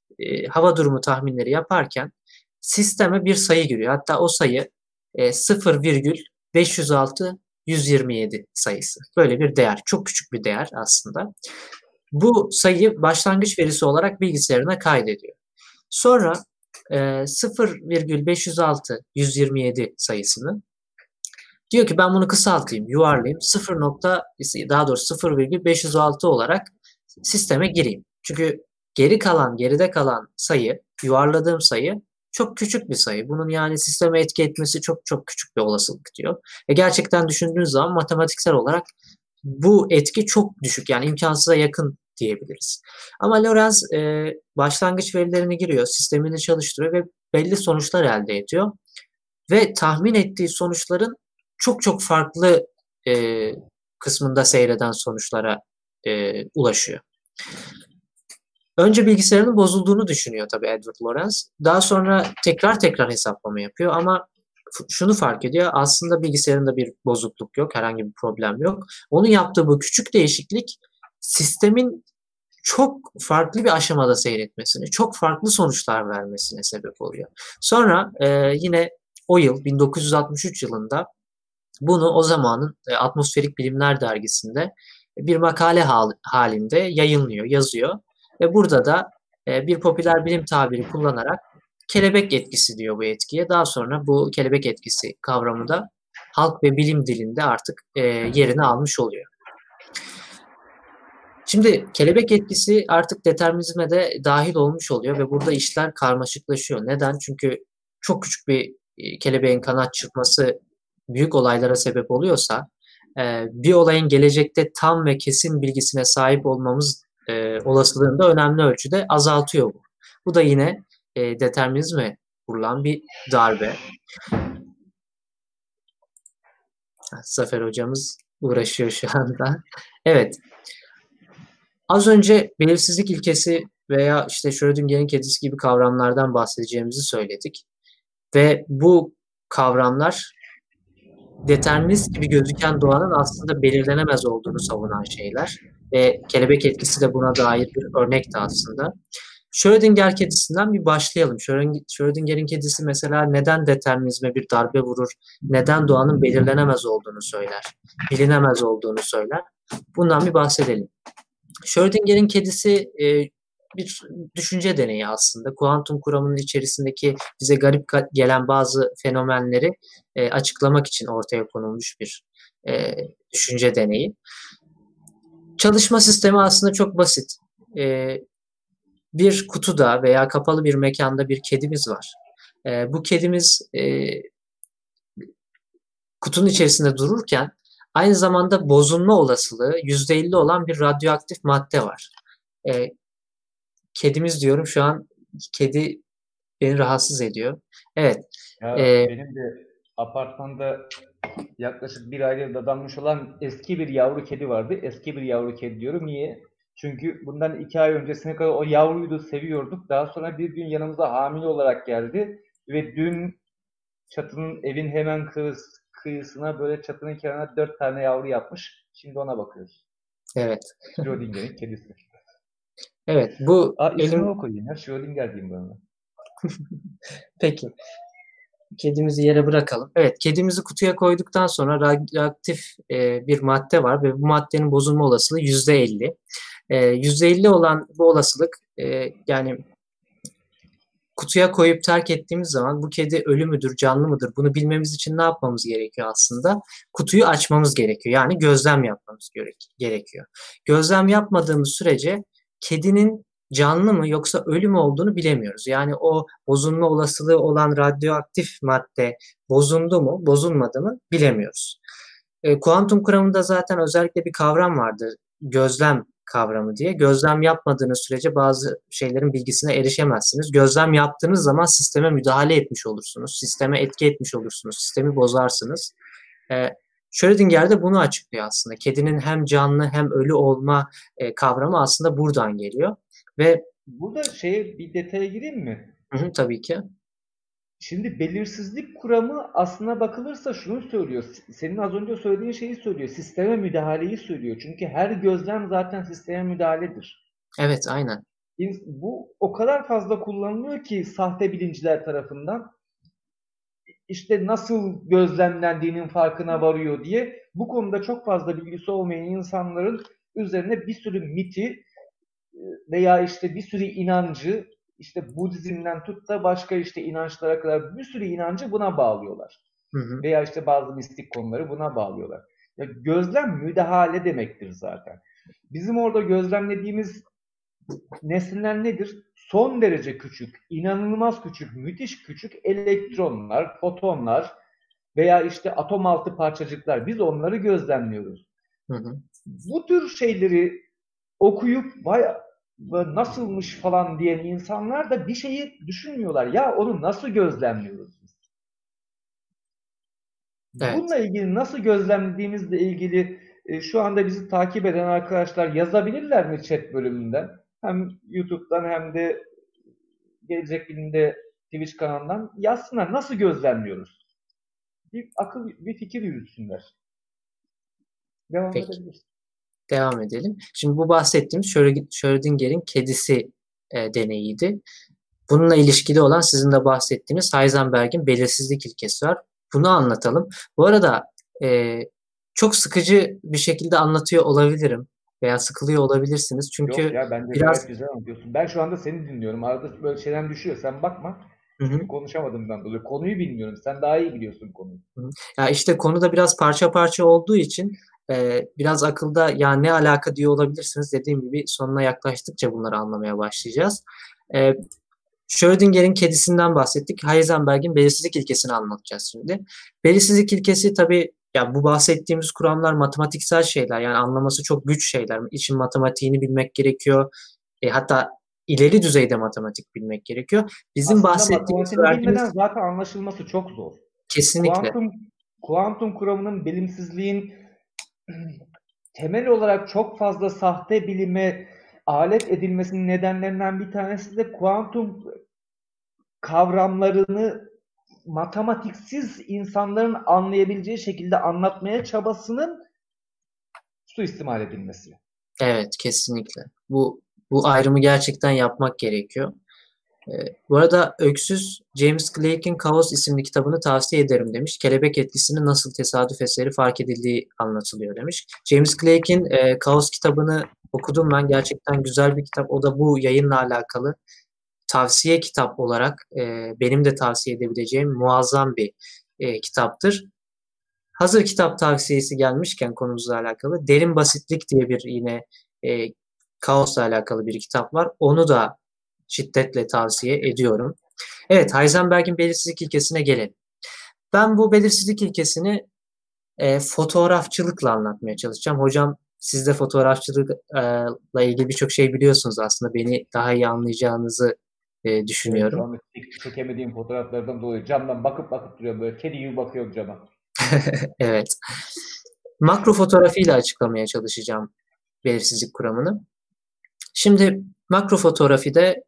hava durumu tahminleri yaparken sisteme bir sayı giriyor. Hatta o sayı 0,0 506 127 sayısı. Böyle bir değer. Çok küçük bir değer aslında. Bu sayıyı başlangıç verisi olarak bilgisayarına kaydediyor. Sonra e, 0,506 127 sayısını diyor ki ben bunu kısaltayım, yuvarlayayım. 0. daha doğrusu 0,506 olarak sisteme gireyim. Çünkü geri kalan, geride kalan sayı, yuvarladığım sayı çok küçük bir sayı. Bunun yani sisteme etki etmesi çok çok küçük bir olasılık diyor. Ve gerçekten düşündüğünüz zaman matematiksel olarak bu etki çok düşük yani imkansıza yakın diyebiliriz. Ama Lorenz e, başlangıç verilerini giriyor, sistemini çalıştırıyor ve belli sonuçlar elde ediyor. Ve tahmin ettiği sonuçların çok çok farklı e, kısmında seyreden sonuçlara e, ulaşıyor. Önce bilgisayarının bozulduğunu düşünüyor tabii Edward Lorenz. Daha sonra tekrar tekrar hesaplama yapıyor ama şunu fark ediyor. Aslında bilgisayarında bir bozukluk yok, herhangi bir problem yok. Onun yaptığı bu küçük değişiklik sistemin çok farklı bir aşamada seyretmesini, çok farklı sonuçlar vermesine sebep oluyor. Sonra e, yine o yıl 1963 yılında bunu o zamanın e, Atmosferik Bilimler dergisinde bir makale hal, halinde yayınlıyor, yazıyor ve burada da e, bir popüler bilim tabiri kullanarak kelebek etkisi diyor bu etkiye. Daha sonra bu kelebek etkisi kavramı da halk ve bilim dilinde artık e, yerini almış oluyor. Şimdi kelebek etkisi artık determinizme de dahil olmuş oluyor ve burada işler karmaşıklaşıyor. Neden? Çünkü çok küçük bir e, kelebeğin kanat çırpması büyük olaylara sebep oluyorsa bir olayın gelecekte tam ve kesin bilgisine sahip olmamız e, olasılığını da önemli ölçüde azaltıyor bu. Bu da yine e, determinizme kurulan bir darbe. Zafer hocamız uğraşıyor şu anda. Evet. Az önce belirsizlik ilkesi veya işte Schrödinger'in kedisi gibi kavramlardan bahsedeceğimizi söyledik. Ve bu kavramlar determinist gibi gözüken doğanın aslında belirlenemez olduğunu savunan şeyler. Ve kelebek etkisi de buna dair bir örnekti aslında. Schrödinger kedisinden bir başlayalım. Schrödinger'in kedisi mesela neden determinizme bir darbe vurur, neden doğanın belirlenemez olduğunu söyler, bilinemez olduğunu söyler. Bundan bir bahsedelim. Schrödinger'in kedisi e, bir düşünce deneyi aslında. Kuantum kuramının içerisindeki bize garip gelen bazı fenomenleri e, açıklamak için ortaya konulmuş bir e, düşünce deneyi. Çalışma sistemi aslında çok basit. E, bir kutuda veya kapalı bir mekanda bir kedimiz var. E, bu kedimiz e, kutunun içerisinde dururken aynı zamanda bozulma olasılığı %50 olan bir radyoaktif madde var. E, kedimiz diyorum şu an kedi beni rahatsız ediyor. Evet. Ya, e, benim de apartmanda yaklaşık bir aydır dadanmış olan eski bir yavru kedi vardı. Eski bir yavru kedi diyorum. Niye? Çünkü bundan iki ay öncesine kadar o yavruyu da seviyorduk. Daha sonra bir gün yanımıza hamile olarak geldi. Ve dün çatının evin hemen kıyıs, kıyısına böyle çatının kenarına dört tane yavru yapmış. Şimdi ona bakıyoruz. Evet. Schrödinger'in kedisi. Evet bu Aa, elim... o koyayım ya. Schrödinger diyeyim ben. Peki. Kedimizi yere bırakalım. Evet, kedimizi kutuya koyduktan sonra radyoaktif e, bir madde var ve bu maddenin bozulma olasılığı %50. E, %50 olan bu olasılık e, yani kutuya koyup terk ettiğimiz zaman bu kedi ölü müdür, canlı mıdır bunu bilmemiz için ne yapmamız gerekiyor aslında? Kutuyu açmamız gerekiyor. Yani gözlem yapmamız gerekiyor. Gözlem yapmadığımız sürece kedinin canlı mı yoksa ölü mü olduğunu bilemiyoruz. Yani o bozulma olasılığı olan radyoaktif madde bozuldu mu, bozulmadı mı bilemiyoruz. E, kuantum kuramında zaten özellikle bir kavram vardır. Gözlem kavramı diye. Gözlem yapmadığınız sürece bazı şeylerin bilgisine erişemezsiniz. Gözlem yaptığınız zaman sisteme müdahale etmiş olursunuz. Sisteme etki etmiş olursunuz. Sistemi bozarsınız. E, Schrödinger de bunu açıklıyor aslında. Kedinin hem canlı hem ölü olma e, kavramı aslında buradan geliyor. Ve burada şey bir detaya gireyim mi? Hı hı, tabii ki. Şimdi belirsizlik kuramı aslına bakılırsa şunu söylüyor. Senin az önce söylediğin şeyi söylüyor. Sisteme müdahaleyi söylüyor. Çünkü her gözlem zaten sisteme müdahaledir. Evet, aynen. Bu o kadar fazla kullanılıyor ki sahte bilinciler tarafından. İşte nasıl gözlemlendiğinin farkına varıyor diye bu konuda çok fazla bilgisi olmayan insanların üzerine bir sürü miti veya işte bir sürü inancı işte Budizm'den tut da başka işte inançlara kadar bir sürü inancı buna bağlıyorlar. Hı hı. Veya işte bazı mistik konuları buna bağlıyorlar. Ya gözlem müdahale demektir zaten. Bizim orada gözlemlediğimiz nesneler nedir? Son derece küçük, inanılmaz küçük, müthiş küçük elektronlar, fotonlar veya işte atom altı parçacıklar. Biz onları gözlemliyoruz. Hı hı. Bu tür şeyleri okuyup vay nasılmış falan diyen insanlar da bir şeyi düşünmüyorlar. Ya onu nasıl gözlemliyoruz biz? Evet. Bununla ilgili nasıl gözlemlediğimizle ilgili e, şu anda bizi takip eden arkadaşlar yazabilirler mi chat bölümünden? Hem YouTube'dan hem de Gelecek Bilim'de Twitch kanalından yazsınlar. Nasıl gözlemliyoruz? Bir akıl, bir fikir yürütsünler. Devam Peki. edebiliriz devam edelim. Şimdi bu bahsettiğimiz Schrödinger'in kedisi e, deneyiydi. Bununla ilişkili olan sizin de bahsettiğiniz Heisenberg'in belirsizlik ilkesi var. Bunu anlatalım. Bu arada e, çok sıkıcı bir şekilde anlatıyor olabilirim veya sıkılıyor olabilirsiniz. Çünkü Yok ya bence biraz güzel anlatıyorsun. Ben şu anda seni dinliyorum. Arada böyle şeyler düşüyor. Sen bakma. Hı-hı. konuşamadığımdan dolayı. Konuyu bilmiyorum. Sen daha iyi biliyorsun konuyu. Hı-hı. Ya işte konu da biraz parça parça olduğu için e, biraz akılda ya ne alaka diyor olabilirsiniz. Dediğim gibi sonuna yaklaştıkça bunları anlamaya başlayacağız. E, Schrödinger'in kedisinden bahsettik. Heisenberg'in belirsizlik ilkesini anlatacağız şimdi. Belirsizlik ilkesi tabii ya bu bahsettiğimiz kuramlar matematiksel şeyler. Yani anlaması çok güç şeyler. İçin matematiğini bilmek gerekiyor. E, hatta ileri düzeyde matematik bilmek gerekiyor. Bizim Aslında bahsettiğimiz verdiğimiz... zaten anlaşılması çok zor. Kesinlikle. Kuantum, kuantum kuramının bilimsizliğin temel olarak çok fazla sahte bilime alet edilmesinin nedenlerinden bir tanesi de kuantum kavramlarını matematiksiz insanların anlayabileceği şekilde anlatmaya çabasının suistimal edilmesi. Evet, kesinlikle. Bu bu ayrımı gerçekten yapmak gerekiyor. Ee, bu arada Öksüz James Cleake'in Kaos isimli kitabını tavsiye ederim demiş. Kelebek etkisinin nasıl tesadüf eseri fark edildiği anlatılıyor demiş. James Cleake'in e, Kaos kitabını okudum ben. Gerçekten güzel bir kitap. O da bu yayınla alakalı tavsiye kitap olarak e, benim de tavsiye edebileceğim muazzam bir e, kitaptır. Hazır kitap tavsiyesi gelmişken konumuzla alakalı Derin Basitlik diye bir yine e, kaosla alakalı bir kitap var. Onu da şiddetle tavsiye ediyorum. Evet, Heisenberg'in belirsizlik ilkesine gelelim. Ben bu belirsizlik ilkesini e, fotoğrafçılıkla anlatmaya çalışacağım. Hocam siz de fotoğrafçılıkla ilgili birçok şey biliyorsunuz aslında. Beni daha iyi anlayacağınızı e, düşünüyorum. Çekemediğim fotoğraflardan dolayı camdan bakıp bakıp duruyor böyle kedi gibi bakıyor cama. evet. Makro fotoğrafıyla açıklamaya çalışacağım belirsizlik kuramını. Şimdi makro fotoğrafide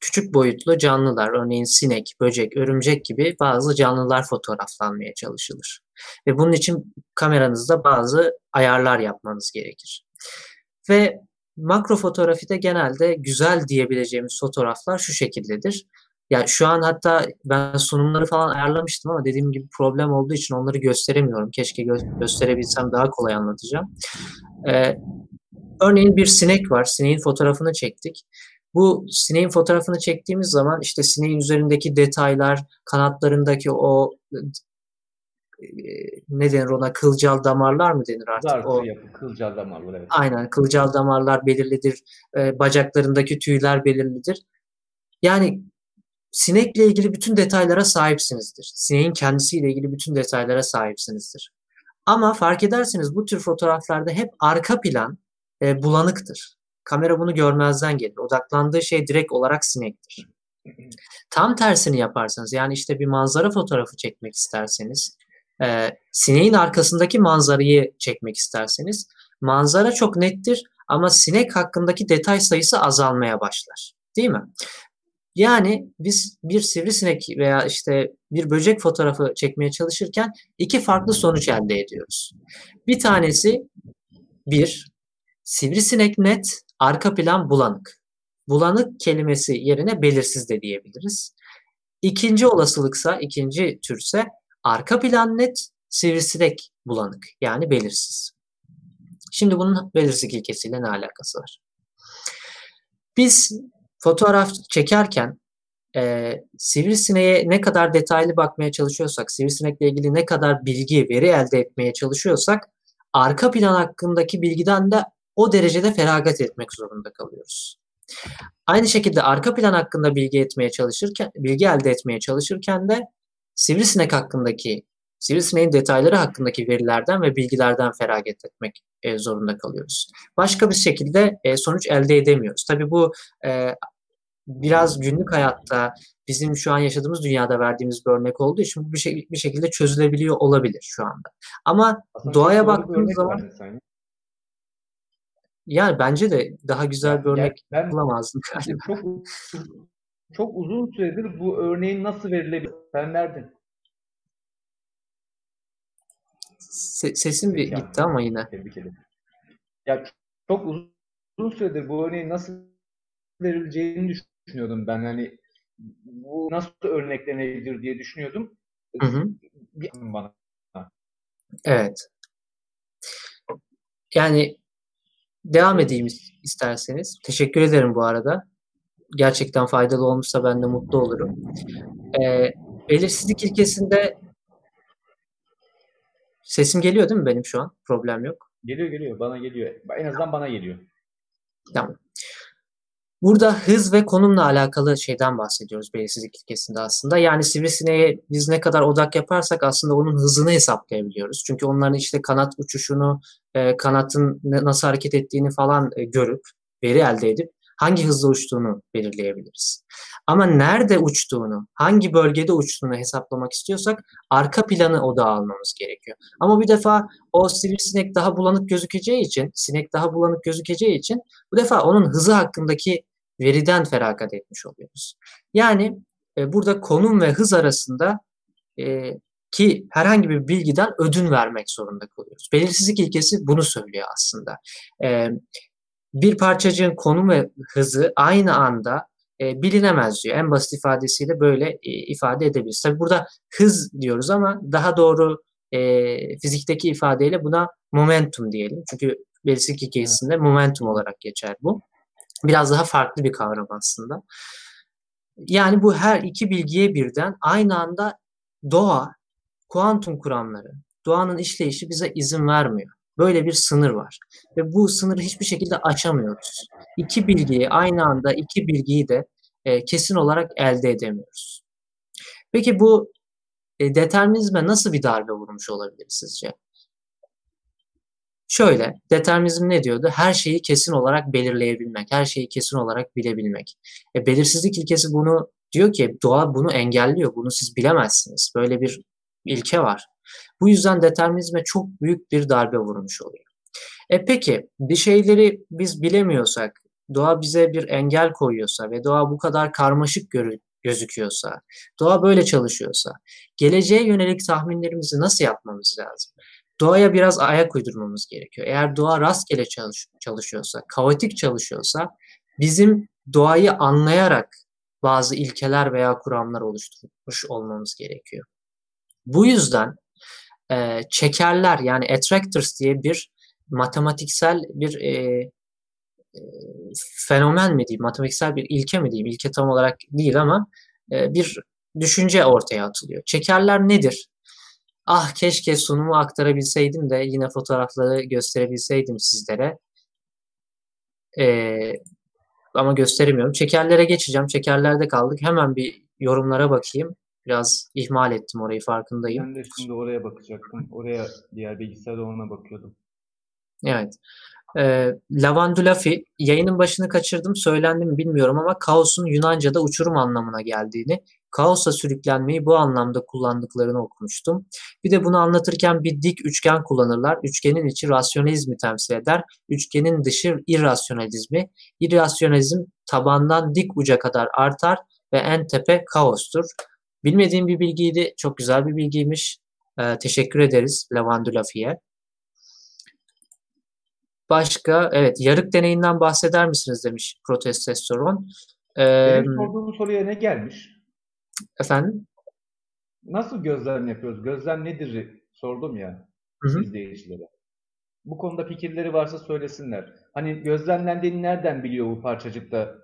küçük boyutlu canlılar, örneğin sinek, böcek, örümcek gibi bazı canlılar fotoğraflanmaya çalışılır. Ve bunun için kameranızda bazı ayarlar yapmanız gerekir. Ve makro fotoğrafide genelde güzel diyebileceğimiz fotoğraflar şu şekildedir. Ya şu an hatta ben sunumları falan ayarlamıştım ama dediğim gibi problem olduğu için onları gösteremiyorum. Keşke gö- gösterebilsem daha kolay anlatacağım. Ee, örneğin bir sinek var. Sineğin fotoğrafını çektik. Bu sineğin fotoğrafını çektiğimiz zaman işte sineğin üzerindeki detaylar, kanatlarındaki o ne denir ona kılcal damarlar mı denir artık? Zartı o yapı, kılcal damarlar evet. Aynen kılcal damarlar belirlidir. E, bacaklarındaki tüyler belirlidir. Yani sinekle ilgili bütün detaylara sahipsinizdir. Sineğin kendisiyle ilgili bütün detaylara sahipsinizdir. Ama fark ederseniz bu tür fotoğraflarda hep arka plan e, bulanıktır. Kamera bunu görmezden gelir. Odaklandığı şey direkt olarak sinektir. Tam tersini yaparsanız yani işte bir manzara fotoğrafı çekmek isterseniz e, sineğin arkasındaki manzarayı çekmek isterseniz manzara çok nettir ama sinek hakkındaki detay sayısı azalmaya başlar. Değil mi? Yani biz bir sivrisinek veya işte bir böcek fotoğrafı çekmeye çalışırken iki farklı sonuç elde ediyoruz. Bir tanesi bir, sivrisinek net, arka plan bulanık. Bulanık kelimesi yerine belirsiz de diyebiliriz. İkinci olasılıksa, ikinci türse arka plan net, sivrisinek bulanık yani belirsiz. Şimdi bunun belirsizlik ilkesiyle ne alakası var? Biz fotoğraf çekerken e, sivrisineğe ne kadar detaylı bakmaya çalışıyorsak, sivrisinekle ilgili ne kadar bilgi, veri elde etmeye çalışıyorsak arka plan hakkındaki bilgiden de o derecede feragat etmek zorunda kalıyoruz. Aynı şekilde arka plan hakkında bilgi etmeye çalışırken, bilgi elde etmeye çalışırken de sivrisinek hakkındaki, sivrisineğin detayları hakkındaki verilerden ve bilgilerden feragat etmek e, zorunda kalıyoruz. Başka bir şekilde e, sonuç elde edemiyoruz. Tabii bu e, biraz günlük hayatta bizim şu an yaşadığımız dünyada verdiğimiz bir örnek olduğu için bu bir, şey, bir şekilde çözülebiliyor olabilir şu anda. Ama Aslında doğaya baktığımız zaman yani bence de daha güzel bir örnek yani ben, bulamazdım galiba. Çok, çok uzun süredir bu örneğin nasıl verilebilir? Sen nereden? Se- sesim bir yani, gitti ama yine. Ya çok uzun süredir bu örneğin nasıl verileceğini düşünüyordum ben. Hani bu nasıl örneklenebilir diye düşünüyordum. Hı hı. Bir bana. Evet. Yani devam edeyim isterseniz. Teşekkür ederim bu arada. Gerçekten faydalı olmuşsa ben de mutlu olurum. Ee, belirsizlik ilkesinde sesim geliyor değil mi benim şu an? Problem yok. Geliyor geliyor. Bana geliyor. En azından bana geliyor. Tamam. Burada hız ve konumla alakalı şeyden bahsediyoruz belirsizlik ilkesinde aslında. Yani sivrisineğe biz ne kadar odak yaparsak aslında onun hızını hesaplayabiliyoruz. Çünkü onların işte kanat uçuşunu, e, kanatın nasıl hareket ettiğini falan e, görüp, veri elde edip hangi hızla uçtuğunu belirleyebiliriz. Ama nerede uçtuğunu, hangi bölgede uçtuğunu hesaplamak istiyorsak arka planı odağa almamız gerekiyor. Ama bir defa o sivrisinek daha bulanık gözükeceği için, sinek daha bulanık gözükeceği için bu defa onun hızı hakkındaki veriden feragat etmiş oluyoruz. Yani e, burada konum ve hız arasında e, ki herhangi bir bilgiden ödün vermek zorunda kalıyoruz. Belirsizlik ilkesi bunu söylüyor aslında. E, bir parçacığın konum ve hızı aynı anda e, bilinemez diyor. En basit ifadesiyle böyle e, ifade edebiliriz. Tabi burada hız diyoruz ama daha doğru e, fizikteki ifadeyle buna momentum diyelim. Çünkü belirsizlik ilkesinde momentum olarak geçer bu. Biraz daha farklı bir kavram aslında. Yani bu her iki bilgiye birden aynı anda doğa, kuantum kuramları, doğanın işleyişi bize izin vermiyor. Böyle bir sınır var. Ve bu sınırı hiçbir şekilde açamıyoruz. İki bilgiyi aynı anda iki bilgiyi de e, kesin olarak elde edemiyoruz. Peki bu e, determinizme nasıl bir darbe vurmuş olabilir sizce? Şöyle, determinizm ne diyordu? Her şeyi kesin olarak belirleyebilmek, her şeyi kesin olarak bilebilmek. E, belirsizlik ilkesi bunu diyor ki doğa bunu engelliyor, bunu siz bilemezsiniz. Böyle bir ilke var. Bu yüzden determinizme çok büyük bir darbe vurmuş oluyor. E peki bir şeyleri biz bilemiyorsak, doğa bize bir engel koyuyorsa ve doğa bu kadar karmaşık gözüküyorsa, doğa böyle çalışıyorsa, geleceğe yönelik tahminlerimizi nasıl yapmamız lazım? Doğaya biraz ayak uydurmamız gerekiyor. Eğer doğa rastgele çalış, çalışıyorsa, kaotik çalışıyorsa, bizim doğayı anlayarak bazı ilkeler veya kuramlar oluşturmuş olmamız gerekiyor. Bu yüzden e, çekerler yani attractors diye bir matematiksel bir e, e, fenomen mi diyeyim, matematiksel bir ilke mi diyeyim, ilke tam olarak değil ama e, bir düşünce ortaya atılıyor. Çekerler nedir? Ah keşke sunumu aktarabilseydim de yine fotoğrafları gösterebilseydim sizlere. Ee, ama gösteremiyorum. Çekerlere geçeceğim. Çekerlerde kaldık. Hemen bir yorumlara bakayım. Biraz ihmal ettim orayı farkındayım. Ben de şimdi oraya bakacaktım. Oraya diğer bilgisayarda ona bakıyordum. Evet. E, Lavandulafi, yayının başını kaçırdım, söylendim bilmiyorum ama kaosun Yunanca'da uçurum anlamına geldiğini, kaosa sürüklenmeyi bu anlamda kullandıklarını okumuştum. Bir de bunu anlatırken bir dik üçgen kullanırlar. Üçgenin içi rasyonalizmi temsil eder. Üçgenin dışı irrasyonalizmi. İrrasyonalizm tabandan dik uca kadar artar ve en tepe kaostur. Bilmediğim bir bilgiydi. Çok güzel bir bilgiymiş. Ee, teşekkür ederiz Lavandulafi'ye. Başka, evet yarık deneyinden bahseder misiniz demiş protestosteron. Ee, Benim sorduğum soruya ne gelmiş? Efendim? Nasıl gözlem yapıyoruz? Gözlem nedir sordum ya Hı-hı. izleyicilere. Bu konuda fikirleri varsa söylesinler. Hani gözlemlendiğini nereden biliyor bu parçacıkta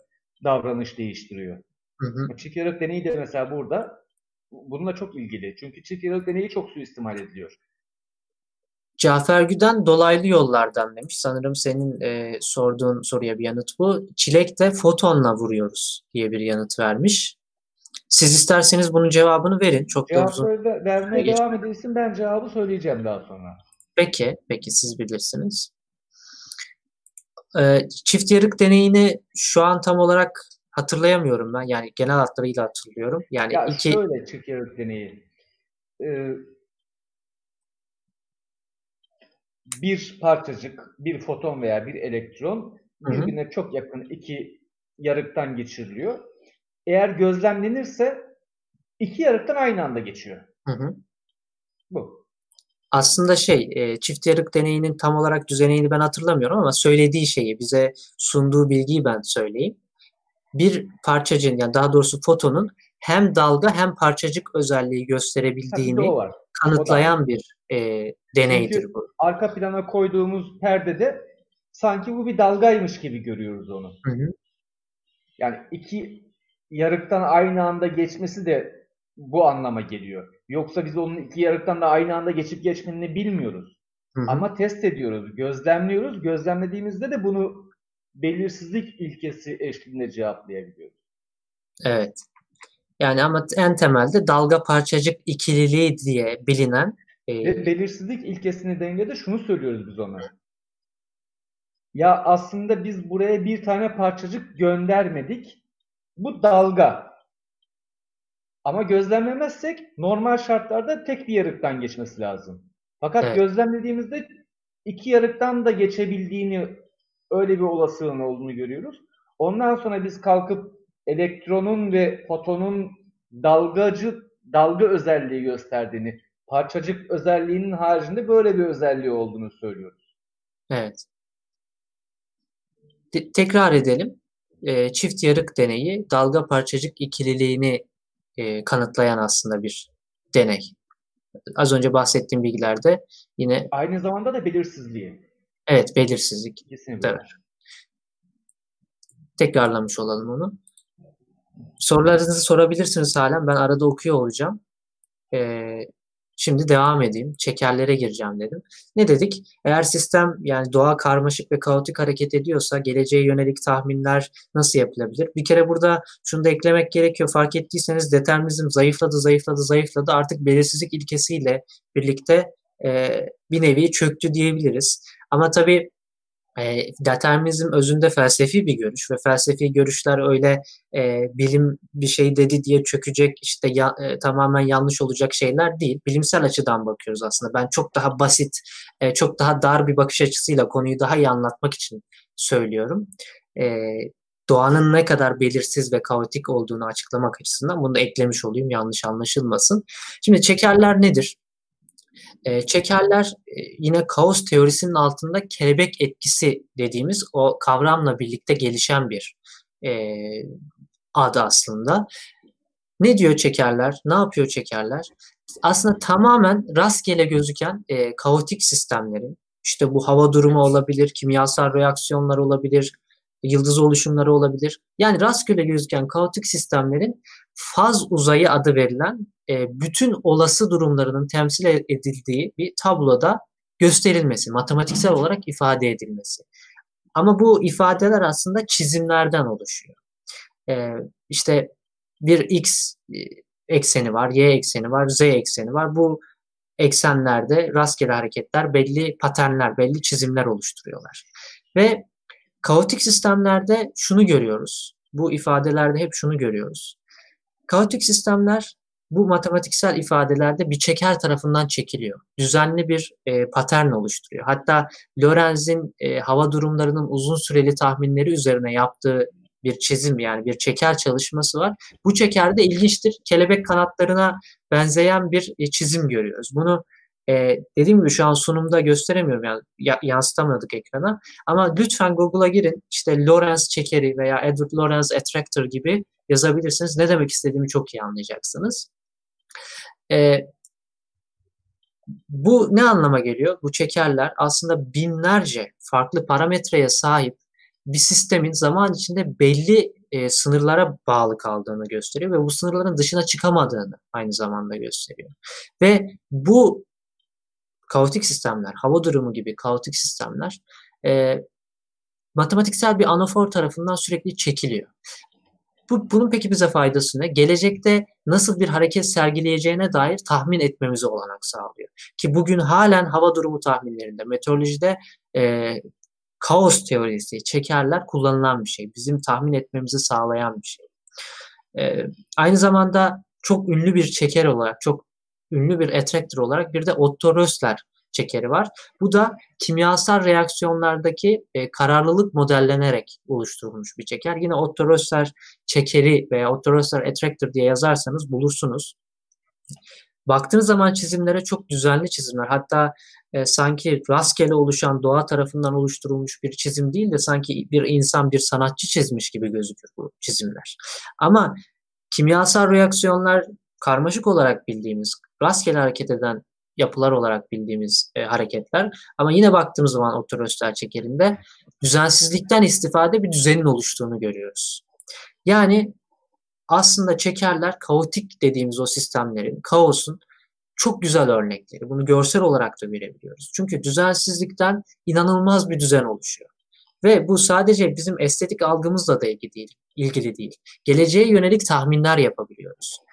davranış değiştiriyor? Hı hı. Çift yarık deneyi de mesela burada bununla çok ilgili. Çünkü çift yarık deneyi çok suistimal ediliyor. Cafer Güden dolaylı yollardan demiş. Sanırım senin e, sorduğun soruya bir yanıt bu. Çilekte fotonla vuruyoruz diye bir yanıt vermiş. Siz isterseniz bunun cevabını verin. Çok Cevap da uzun. vermeye geç. devam edilsin. Ben cevabı söyleyeceğim daha sonra. Peki, peki siz bilirsiniz. Ee, çift yarık deneyini şu an tam olarak hatırlayamıyorum ben. Yani genel hatlarıyla hatırlıyorum. Yani ya iki... şöyle çift yarık deneyi. Ee, bir parçacık, bir foton veya bir elektron birbirine hı hı. çok yakın iki yarıktan geçiriliyor. Eğer gözlemlenirse iki yarıktan aynı anda geçiyor. Hı hı. Bu. Aslında şey, e, çift yarık deneyinin tam olarak düzenini ben hatırlamıyorum ama söylediği şeyi, bize sunduğu bilgiyi ben söyleyeyim. Bir parçacığın, yani daha doğrusu fotonun hem dalga hem parçacık özelliği gösterebildiğini kanıtlayan bir e, deneydir Çünkü bu. Arka plana koyduğumuz perdede sanki bu bir dalgaymış gibi görüyoruz onu. Hı hı. Yani iki yarıktan aynı anda geçmesi de bu anlama geliyor. Yoksa biz onun iki yarıktan da aynı anda geçip geçmediğini bilmiyoruz. Hı hı. Ama test ediyoruz, gözlemliyoruz. Gözlemlediğimizde de bunu belirsizlik ilkesi eşliğinde cevaplayabiliyoruz. Evet. Yani ama en temelde dalga parçacık ikililiği diye bilinen e... Ve belirsizlik ilkesini dengede şunu söylüyoruz biz ona. Ya aslında biz buraya bir tane parçacık göndermedik. Bu dalga. Ama gözlemlemezsek normal şartlarda tek bir yarıktan geçmesi lazım. Fakat evet. gözlemlediğimizde iki yarıktan da geçebildiğini öyle bir olasılığın olduğunu görüyoruz. Ondan sonra biz kalkıp elektronun ve fotonun dalgacı dalga özelliği gösterdiğini, parçacık özelliğinin haricinde böyle bir özelliği olduğunu söylüyoruz. Evet. De- tekrar edelim. E, çift yarık deneyi dalga parçacık ikililiğini e, kanıtlayan aslında bir deney. Az önce bahsettiğim bilgilerde yine aynı zamanda da belirsizliği. Evet, belirsizlik. Kesinlikle. Evet. Tekrarlamış olalım onu. Sorularınızı sorabilirsiniz halen. Ben arada okuyor olacağım. Ee, Şimdi devam edeyim. Çekerlere gireceğim dedim. Ne dedik? Eğer sistem yani doğa karmaşık ve kaotik hareket ediyorsa geleceğe yönelik tahminler nasıl yapılabilir? Bir kere burada şunu da eklemek gerekiyor. Fark ettiyseniz determinizm zayıfladı, zayıfladı, zayıfladı. Artık belirsizlik ilkesiyle birlikte e, bir nevi çöktü diyebiliriz. Ama tabii e, determinizm özünde felsefi bir görüş ve felsefi görüşler öyle e, bilim bir şey dedi diye çökecek işte ya, e, tamamen yanlış olacak şeyler değil. Bilimsel açıdan bakıyoruz aslında. Ben çok daha basit, e, çok daha dar bir bakış açısıyla konuyu daha iyi anlatmak için söylüyorum. E, doğanın ne kadar belirsiz ve kaotik olduğunu açıklamak açısından bunu da eklemiş olayım yanlış anlaşılmasın. Şimdi çekerler nedir? E, çekerler e, yine kaos teorisinin altında kelebek etkisi dediğimiz o kavramla birlikte gelişen bir e, adı aslında. Ne diyor çekerler? Ne yapıyor çekerler? Aslında tamamen rastgele gözüken e, kaotik sistemlerin, işte bu hava durumu olabilir, kimyasal reaksiyonlar olabilir, yıldız oluşumları olabilir. Yani rastgele gözüken kaotik sistemlerin faz uzayı adı verilen e, bütün olası durumlarının temsil edildiği bir tabloda gösterilmesi, matematiksel olarak ifade edilmesi. Ama bu ifadeler aslında çizimlerden oluşuyor. E, işte bir x e, ekseni var, y ekseni var, z ekseni var. Bu eksenlerde rastgele hareketler belli paternler, belli çizimler oluşturuyorlar. Ve kaotik sistemlerde şunu görüyoruz. Bu ifadelerde hep şunu görüyoruz. Kaotik sistemler bu matematiksel ifadelerde bir çeker tarafından çekiliyor. Düzenli bir e, patern oluşturuyor. Hatta Lorenz'in e, hava durumlarının uzun süreli tahminleri üzerine yaptığı bir çizim yani bir çeker çalışması var. Bu çekerde ilginçtir. Kelebek kanatlarına benzeyen bir e, çizim görüyoruz. Bunu e, dediğim gibi şu an sunumda gösteremiyorum yani ya, yansıtamadık ekrana. Ama lütfen Google'a girin. İşte Lorenz çekeri veya Edward Lorenz attractor gibi yazabilirsiniz. Ne demek istediğimi çok iyi anlayacaksınız. E, bu ne anlama geliyor? Bu çekerler aslında binlerce farklı parametreye sahip bir sistemin zaman içinde belli e, sınırlara bağlı kaldığını gösteriyor ve bu sınırların dışına çıkamadığını aynı zamanda gösteriyor. Ve bu kaotik sistemler, hava durumu gibi kaotik sistemler e, matematiksel bir anafor tarafından sürekli çekiliyor. Bu, bunun peki bize faydası ne? Gelecekte nasıl bir hareket sergileyeceğine dair tahmin etmemize olanak sağlıyor. Ki bugün halen hava durumu tahminlerinde, meteorolojide e, kaos teorisi, çekerler kullanılan bir şey. Bizim tahmin etmemizi sağlayan bir şey. E, aynı zamanda çok ünlü bir çeker olarak, çok ünlü bir attractor olarak bir de Otto Rössler çekeri var. Bu da kimyasal reaksiyonlardaki e, kararlılık modellenerek oluşturulmuş bir çeker. Yine Otto Rössler çekeri veya Otto Rössler attractor diye yazarsanız bulursunuz. Baktığınız zaman çizimlere çok düzenli çizimler. Hatta e, sanki rastgele oluşan doğa tarafından oluşturulmuş bir çizim değil de sanki bir insan, bir sanatçı çizmiş gibi gözükür bu çizimler. Ama kimyasal reaksiyonlar karmaşık olarak bildiğimiz, rastgele hareket eden yapılar olarak bildiğimiz e, hareketler. Ama yine baktığımız zaman otorostal çekerinde düzensizlikten istifade bir düzenin oluştuğunu görüyoruz. Yani aslında çekerler kaotik dediğimiz o sistemlerin, kaosun çok güzel örnekleri. Bunu görsel olarak da görebiliyoruz. Çünkü düzensizlikten inanılmaz bir düzen oluşuyor. Ve bu sadece bizim estetik algımızla da ilgili değil. Ilgili değil. Geleceğe yönelik tahminler yapabiliyoruz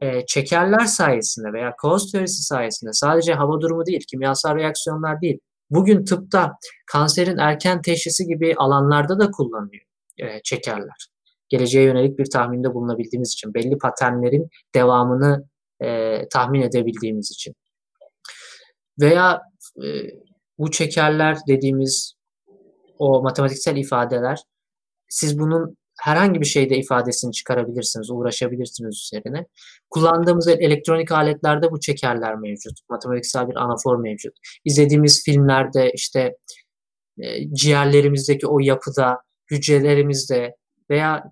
e, çekerler sayesinde veya kaos teorisi sayesinde sadece hava durumu değil, kimyasal reaksiyonlar değil, bugün tıpta kanserin erken teşhisi gibi alanlarda da kullanılıyor e, çekerler. Geleceğe yönelik bir tahminde bulunabildiğimiz için, belli paternlerin devamını e, tahmin edebildiğimiz için. Veya e, bu çekerler dediğimiz o matematiksel ifadeler, siz bunun herhangi bir şeyde ifadesini çıkarabilirsiniz, uğraşabilirsiniz üzerine. Kullandığımız elektronik aletlerde bu çekerler mevcut. Matematiksel bir anafor mevcut. İzlediğimiz filmlerde işte e, ciğerlerimizdeki o yapıda, hücrelerimizde veya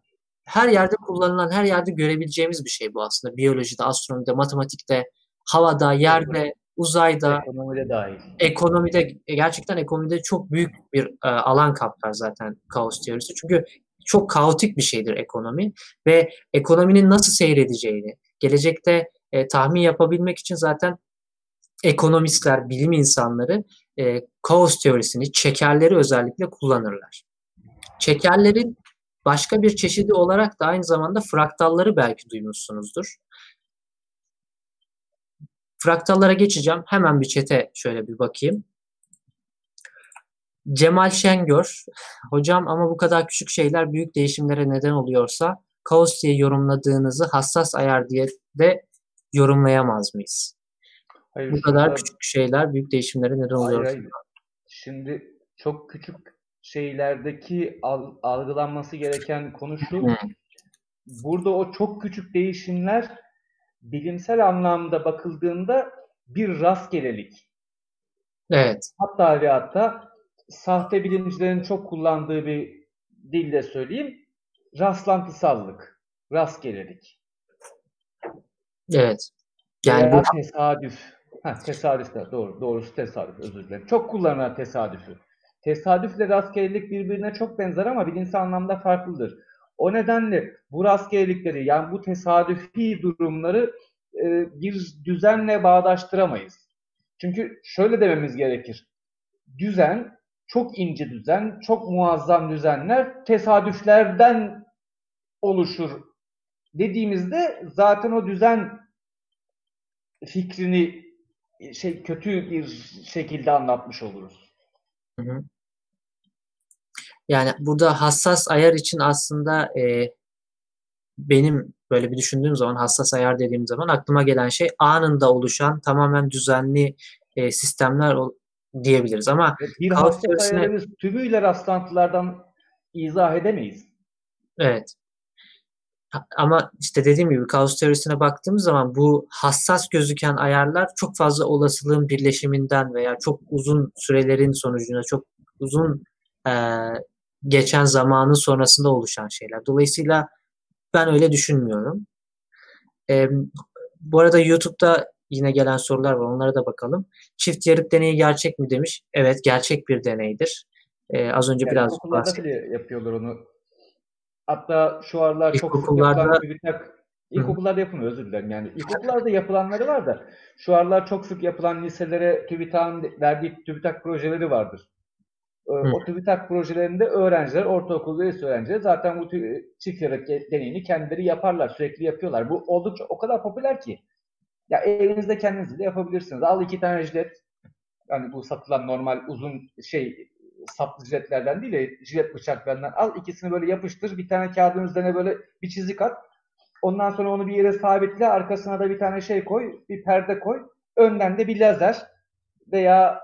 her yerde kullanılan, her yerde görebileceğimiz bir şey bu aslında. Biyolojide, astronomide, matematikte, havada, yerde, uzayda, ekonomide dahil. Ekonomide gerçekten ekonomide çok büyük bir e, alan kaplar zaten kaos teorisi. Çünkü çok kaotik bir şeydir ekonomi ve ekonominin nasıl seyredeceğini gelecekte e, tahmin yapabilmek için zaten ekonomistler, bilim insanları e, kaos teorisini, çekerleri özellikle kullanırlar. Çekerlerin başka bir çeşidi olarak da aynı zamanda fraktalları belki duymuşsunuzdur. Fraktallara geçeceğim. Hemen bir çete şöyle bir bakayım. Cemal Şengör, hocam ama bu kadar küçük şeyler büyük değişimlere neden oluyorsa kaos diye yorumladığınızı hassas ayar diye de yorumlayamaz mıyız? Hayır, bu kadar küçük şeyler büyük değişimlere neden oluyor. Hayır, hayır. Şimdi çok küçük şeylerdeki algılanması gereken konu şu. Burada o çok küçük değişimler bilimsel anlamda bakıldığında bir rastgelelik. Evet. Hatta ve hatta sahte bilimcilerin çok kullandığı bir dille söyleyeyim. Rastlantısallık, rastgelelik. Evet. Yani bu tesadüf. Ha, tesadüf de doğru. Doğrusu tesadüf. Özür dilerim. Çok kullanılan tesadüfü. Tesadüfle rastgelelik birbirine çok benzer ama bilimsel anlamda farklıdır. O nedenle bu rastgelelikleri yani bu tesadüfi durumları e, bir düzenle bağdaştıramayız. Çünkü şöyle dememiz gerekir. Düzen, çok ince düzen, çok muazzam düzenler tesadüflerden oluşur dediğimizde zaten o düzen fikrini şey kötü bir şekilde anlatmış oluruz. Hı hı. Yani burada hassas ayar için aslında e, benim böyle bir düşündüğüm zaman hassas ayar dediğim zaman aklıma gelen şey anında oluşan tamamen düzenli e, sistemler diyebiliriz ama bir hassas teorisine... tümüyle rastlantılardan izah edemeyiz. Evet. Ama işte dediğim gibi kaos teorisine baktığımız zaman bu hassas gözüken ayarlar çok fazla olasılığın birleşiminden veya çok uzun sürelerin sonucunda çok uzun e, geçen zamanın sonrasında oluşan şeyler. Dolayısıyla ben öyle düşünmüyorum. E, bu arada YouTube'da yine gelen sorular var. Onlara da bakalım. Çift yarık deneyi gerçek mi demiş. Evet gerçek bir deneydir. E, az önce yani biraz bahsettim. yapıyorlar onu. Hatta şu aralar çok sık yapılan TÜBİTAK İlkokullarda yapılmıyor özür dilerim. Yani ilkokullarda yapılanları var da şu aralar çok sık yapılan liselere TÜBİTAK'ın verdiği TÜBİTAK projeleri vardır. Ee, Hı. O TÜBİTAK projelerinde öğrenciler, ortaokul ve lise öğrencileri zaten bu çift yarık deneyini kendileri yaparlar, sürekli yapıyorlar. Bu oldukça o kadar popüler ki. Ya evinizde kendiniz de yapabilirsiniz. Al iki tane jilet, yani bu satılan normal uzun şey saplı jiletlerden değil de jilet bıçaklarından al ikisini böyle yapıştır. Bir tane kağıdın üzerine böyle bir çizik at. Ondan sonra onu bir yere sabitle. Arkasına da bir tane şey koy. Bir perde koy. Önden de bir lazer veya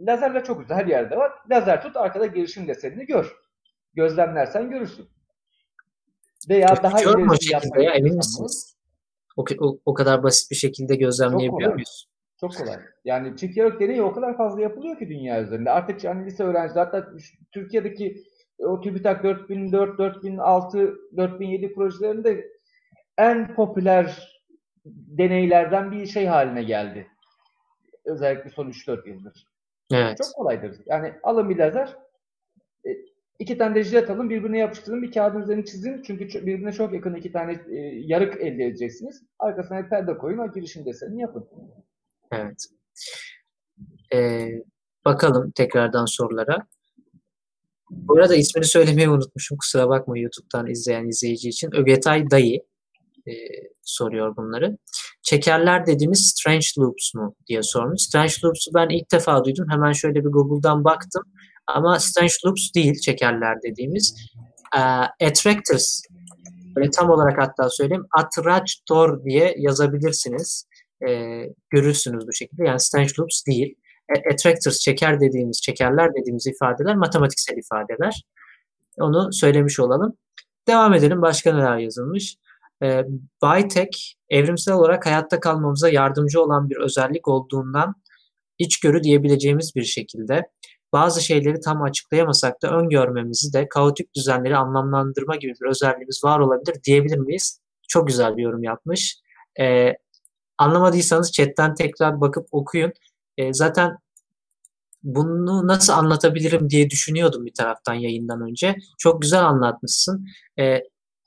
lazerle çok güzel her yerde var. Lazer tut arkada girişim desenini gör. Gözlemlersen görürsün. Veya daha ilerisi yapmayı ya, emin misiniz? O, o, o kadar basit bir şekilde gözlemleyebiliyor muyuz? Çok kolay. Yani çift yarık deneyi o kadar fazla yapılıyor ki dünya üzerinde. Artık yani lise öğrencileri hatta Türkiye'deki o TÜBİTAK 4004, 4006, 4007 projelerinde en popüler deneylerden bir şey haline geldi. Özellikle son 3-4 yıldır. Evet. Çok kolaydır. Yani alın bir lazer, e, iki tane de jilet alın, birbirine yapıştırın, bir kağıdın üzerine çizin. Çünkü birbirine çok yakın iki tane e, yarık elde edeceksiniz. Arkasına bir perde koyun, o girişim desenini yapın. Evet. Ee, bakalım tekrardan sorulara. Bu arada ismini söylemeyi unutmuşum. Kusura bakma YouTube'dan izleyen izleyici için. Ögetay Dayı e, soruyor bunları. Çekerler dediğimiz Strange Loops mu diye sormuş. Strange Loops'u ben ilk defa duydum. Hemen şöyle bir Google'dan baktım. Ama Strange Loops değil çekerler dediğimiz. E, attractors. Böyle tam olarak hatta söyleyeyim. Attractor diye yazabilirsiniz e, görürsünüz bu şekilde. Yani Strange Loops değil. E, attractors, çeker dediğimiz, çekerler dediğimiz ifadeler matematiksel ifadeler. Onu söylemiş olalım. Devam edelim. Başka neler yazılmış? E, Bytek, evrimsel olarak hayatta kalmamıza yardımcı olan bir özellik olduğundan içgörü diyebileceğimiz bir şekilde bazı şeyleri tam açıklayamasak da öngörmemizi de kaotik düzenleri anlamlandırma gibi bir özelliğimiz var olabilir diyebilir miyiz? Çok güzel bir yorum yapmış. E, Anlamadıysanız chatten tekrar bakıp okuyun. E, zaten bunu nasıl anlatabilirim diye düşünüyordum bir taraftan yayından önce. Çok güzel anlatmışsın. E,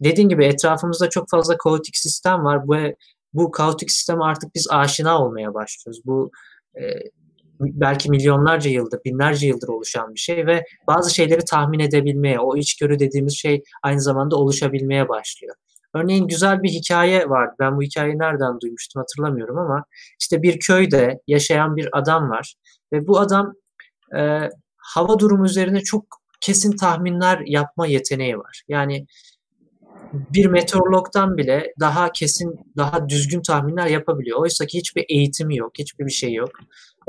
dediğin gibi etrafımızda çok fazla kaotik sistem var. Bu bu kaotik sisteme artık biz aşina olmaya başlıyoruz. Bu e, belki milyonlarca yıldır, binlerce yıldır oluşan bir şey ve bazı şeyleri tahmin edebilmeye, o içgörü dediğimiz şey aynı zamanda oluşabilmeye başlıyor. Örneğin güzel bir hikaye vardı. Ben bu hikayeyi nereden duymuştum hatırlamıyorum ama işte bir köyde yaşayan bir adam var ve bu adam e, hava durumu üzerine çok kesin tahminler yapma yeteneği var. Yani bir meteorologdan bile daha kesin, daha düzgün tahminler yapabiliyor. Oysa ki hiçbir eğitimi yok, hiçbir bir şey yok.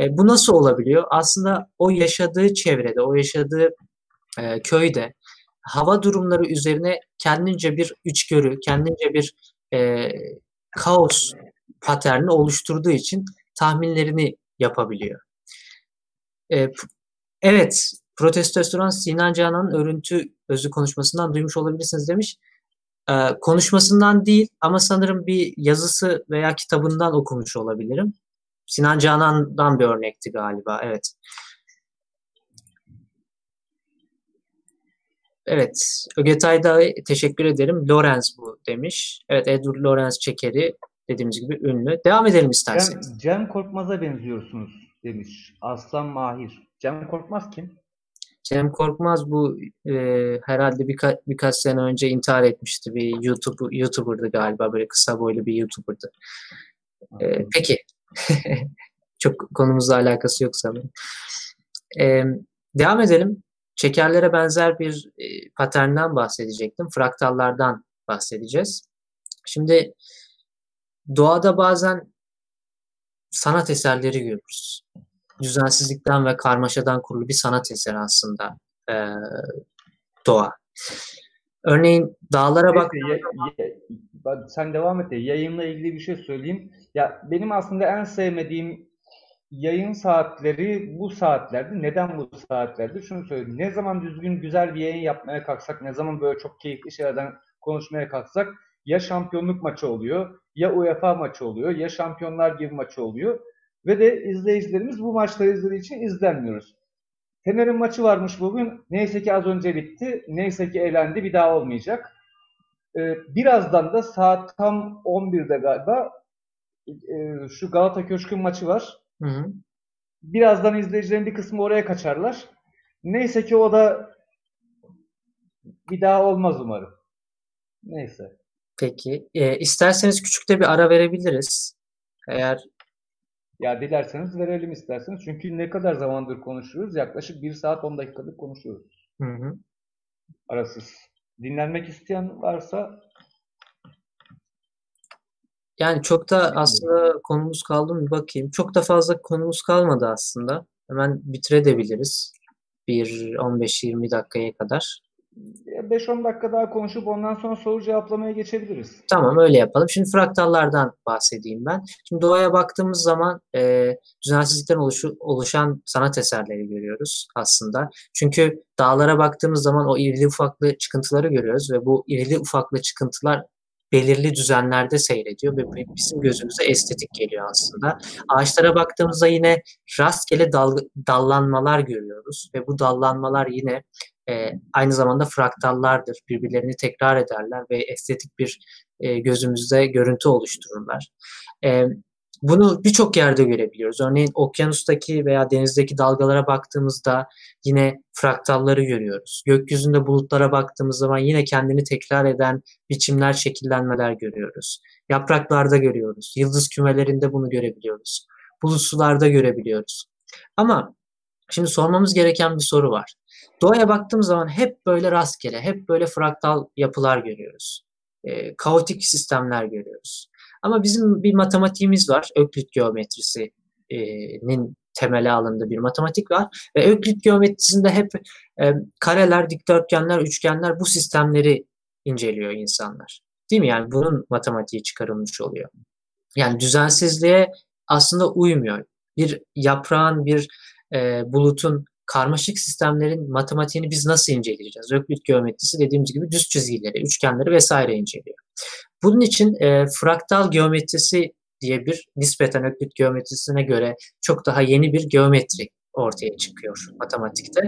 E, bu nasıl olabiliyor? Aslında o yaşadığı çevrede, o yaşadığı e, köyde hava durumları üzerine kendince bir içgörü, kendince bir e, kaos paterni oluşturduğu için tahminlerini yapabiliyor. E, evet, protestosteron Sinan Canan'ın örüntü özü konuşmasından duymuş olabilirsiniz demiş. E, konuşmasından değil ama sanırım bir yazısı veya kitabından okumuş olabilirim. Sinan Canan'dan bir örnekti galiba, evet. Evet, Ögetay'da teşekkür ederim. Lorenz bu demiş. Evet, Edward Lorenz Çekeri dediğimiz gibi ünlü. Devam edelim isterseniz. Cem, Cem Korkmaz'a benziyorsunuz demiş. Aslan Mahir. Cem Korkmaz kim? Cem Korkmaz bu e, herhalde birka- birkaç sene önce intihar etmişti. Bir YouTube YouTuber'dı galiba. Böyle kısa boylu bir YouTuber'dı. E, peki. Çok konumuzla alakası yok sanırım. E, devam edelim. Çekerlere benzer bir e, paternden bahsedecektim. Fraktallardan bahsedeceğiz. Şimdi doğada bazen sanat eserleri görürüz. Düzensizlikten ve karmaşadan kurulu bir sanat eseri aslında e, doğa. Örneğin dağlara bak. Sen devam et de yayınla ilgili bir şey söyleyeyim. Ya benim aslında en sevmediğim yayın saatleri bu saatlerde. Neden bu saatlerde? Şunu söyleyeyim. Ne zaman düzgün güzel bir yayın yapmaya kalksak, ne zaman böyle çok keyifli şeylerden konuşmaya kalksak ya şampiyonluk maçı oluyor, ya UEFA maçı oluyor, ya Şampiyonlar gibi maçı oluyor. Ve de izleyicilerimiz bu maçları izlediği için izlenmiyoruz. Fener'in maçı varmış bugün. Neyse ki az önce bitti. Neyse ki eğlendi. Bir daha olmayacak. Ee, birazdan da saat tam 11'de galiba e, şu Galata Köşk'ün maçı var. Hı hı. Birazdan izleyicilerin bir kısmı oraya kaçarlar. Neyse ki o da bir daha olmaz umarım. Neyse. Peki. E, isterseniz küçük de bir ara verebiliriz. Eğer ya dilerseniz verelim isterseniz. Çünkü ne kadar zamandır konuşuyoruz? Yaklaşık 1 saat 10 dakikalık konuşuyoruz. Hı hı. Arasız. Dinlenmek isteyen varsa yani çok da aslında konumuz kaldı mı bakayım. Çok da fazla konumuz kalmadı aslında. Hemen bitirebiliriz. Bir 15-20 dakikaya kadar. 5-10 dakika daha konuşup ondan sonra soru cevaplamaya geçebiliriz. Tamam öyle yapalım. Şimdi fraktallardan bahsedeyim ben. Şimdi doğaya baktığımız zaman e, düzensizlikten oluşu, oluşan sanat eserleri görüyoruz aslında. Çünkü dağlara baktığımız zaman o irili ufaklı çıkıntıları görüyoruz ve bu irili ufaklı çıkıntılar belirli düzenlerde seyrediyor ve bizim gözümüze estetik geliyor aslında. Ağaçlara baktığımızda yine rastgele dal, dallanmalar görüyoruz ve bu dallanmalar yine e, aynı zamanda fraktallardır. Birbirlerini tekrar ederler ve estetik bir e, gözümüzde görüntü oluştururlar. E, bunu birçok yerde görebiliyoruz. Örneğin okyanustaki veya denizdeki dalgalara baktığımızda yine fraktalları görüyoruz. Gökyüzünde bulutlara baktığımız zaman yine kendini tekrar eden biçimler, şekillenmeler görüyoruz. Yapraklarda görüyoruz. Yıldız kümelerinde bunu görebiliyoruz. Bulut sularda görebiliyoruz. Ama şimdi sormamız gereken bir soru var. Doğaya baktığımız zaman hep böyle rastgele, hep böyle fraktal yapılar görüyoruz. E, kaotik sistemler görüyoruz. Ama bizim bir matematiğimiz var. Öklit geometrisinin temeli alındığı bir matematik var. Ve Öklit geometrisinde hep e, kareler, dikdörtgenler, üçgenler bu sistemleri inceliyor insanlar. Değil mi? Yani bunun matematiği çıkarılmış oluyor. Yani düzensizliğe aslında uymuyor. Bir yaprağın, bir e, bulutun karmaşık sistemlerin matematiğini biz nasıl inceleyeceğiz? Öklit geometrisi dediğimiz gibi düz çizgileri, üçgenleri vesaire inceliyor. Bunun için e, fraktal geometrisi diye bir nispeten öklit geometrisine göre çok daha yeni bir geometri ortaya çıkıyor matematikte.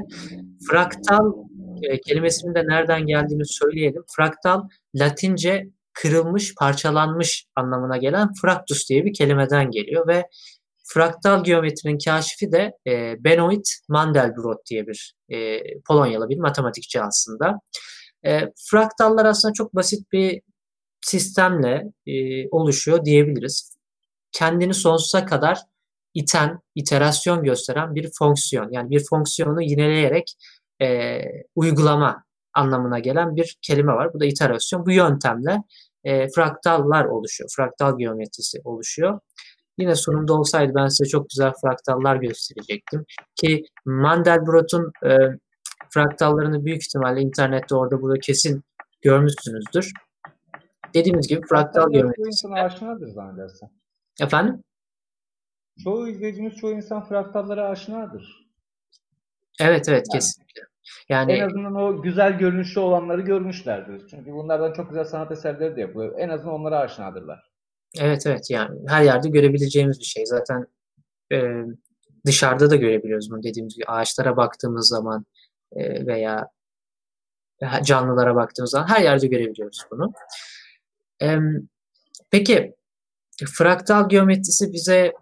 Fraktal e, kelimesinin de nereden geldiğini söyleyelim. Fraktal Latince kırılmış, parçalanmış anlamına gelen fraktus diye bir kelimeden geliyor ve fraktal geometrinin kaşifi de e, Benoit Mandelbrot diye bir e, Polonyalı bir matematikçi aslında. E, fraktallar aslında çok basit bir sistemle e, oluşuyor diyebiliriz. Kendini sonsuza kadar iten, iterasyon gösteren bir fonksiyon. Yani bir fonksiyonu yineleyerek e, uygulama anlamına gelen bir kelime var. Bu da iterasyon. Bu yöntemle e, fraktallar oluşuyor. Fraktal geometrisi oluşuyor. Yine sunumda olsaydı ben size çok güzel fraktallar gösterecektim. Ki Mandelbrot'un e, fraktallarını büyük ihtimalle internette orada burada kesin görmüşsünüzdür. Dediğimiz gibi fraktal geometrisi. Aşinadır zannedersem. Efendim? Çoğu izleyicimiz, çoğu insan fraktallara aşinadır. Evet evet yani. kesinlikle. Yani en azından o güzel görünüşlü olanları görmüşlerdir. Çünkü bunlardan çok güzel sanat eserleri de yapılıyor. En azından onlara aşinadırlar. Evet evet yani her yerde görebileceğimiz bir şey. Zaten e, dışarıda da görebiliyoruz bunu dediğimiz gibi ağaçlara baktığımız zaman e, veya canlılara baktığımız zaman her yerde görebiliyoruz bunu. E, peki fraktal geometrisi bize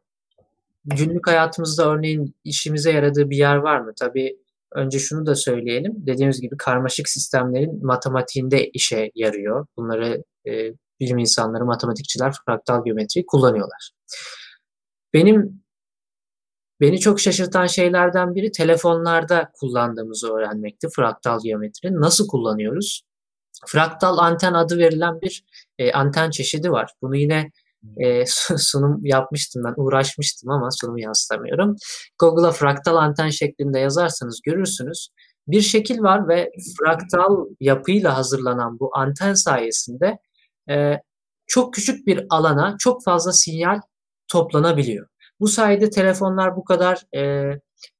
günlük hayatımızda örneğin işimize yaradığı bir yer var mı? Tabii önce şunu da söyleyelim. Dediğimiz gibi karmaşık sistemlerin matematiğinde işe yarıyor. Bunları e, bilim insanları, matematikçiler fraktal geometriyi kullanıyorlar. Benim beni çok şaşırtan şeylerden biri telefonlarda kullandığımızı öğrenmekti fraktal geometrinin. Nasıl kullanıyoruz? Fraktal anten adı verilen bir e, anten çeşidi var. Bunu yine e, sunum yapmıştım ben uğraşmıştım ama sunumu yansıtamıyorum. Google'a fraktal anten şeklinde yazarsanız görürsünüz. Bir şekil var ve fraktal yapıyla hazırlanan bu anten sayesinde e, çok küçük bir alana çok fazla sinyal toplanabiliyor. Bu sayede telefonlar bu kadar e,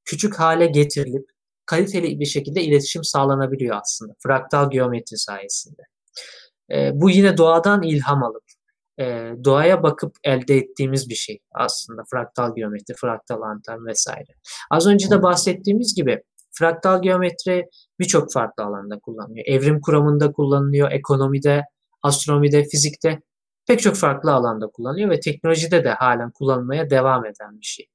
küçük hale getirilip kaliteli bir şekilde iletişim sağlanabiliyor aslında fraktal geometri sayesinde. E, bu yine doğadan ilham alıp e, doğaya bakıp elde ettiğimiz bir şey aslında fraktal geometri, fraktal anten vesaire. Az önce de bahsettiğimiz gibi fraktal geometri birçok farklı alanda kullanılıyor. Evrim kuramında kullanılıyor, ekonomide, astronomide, fizikte pek çok farklı alanda kullanılıyor ve teknolojide de halen kullanılmaya devam eden bir şey.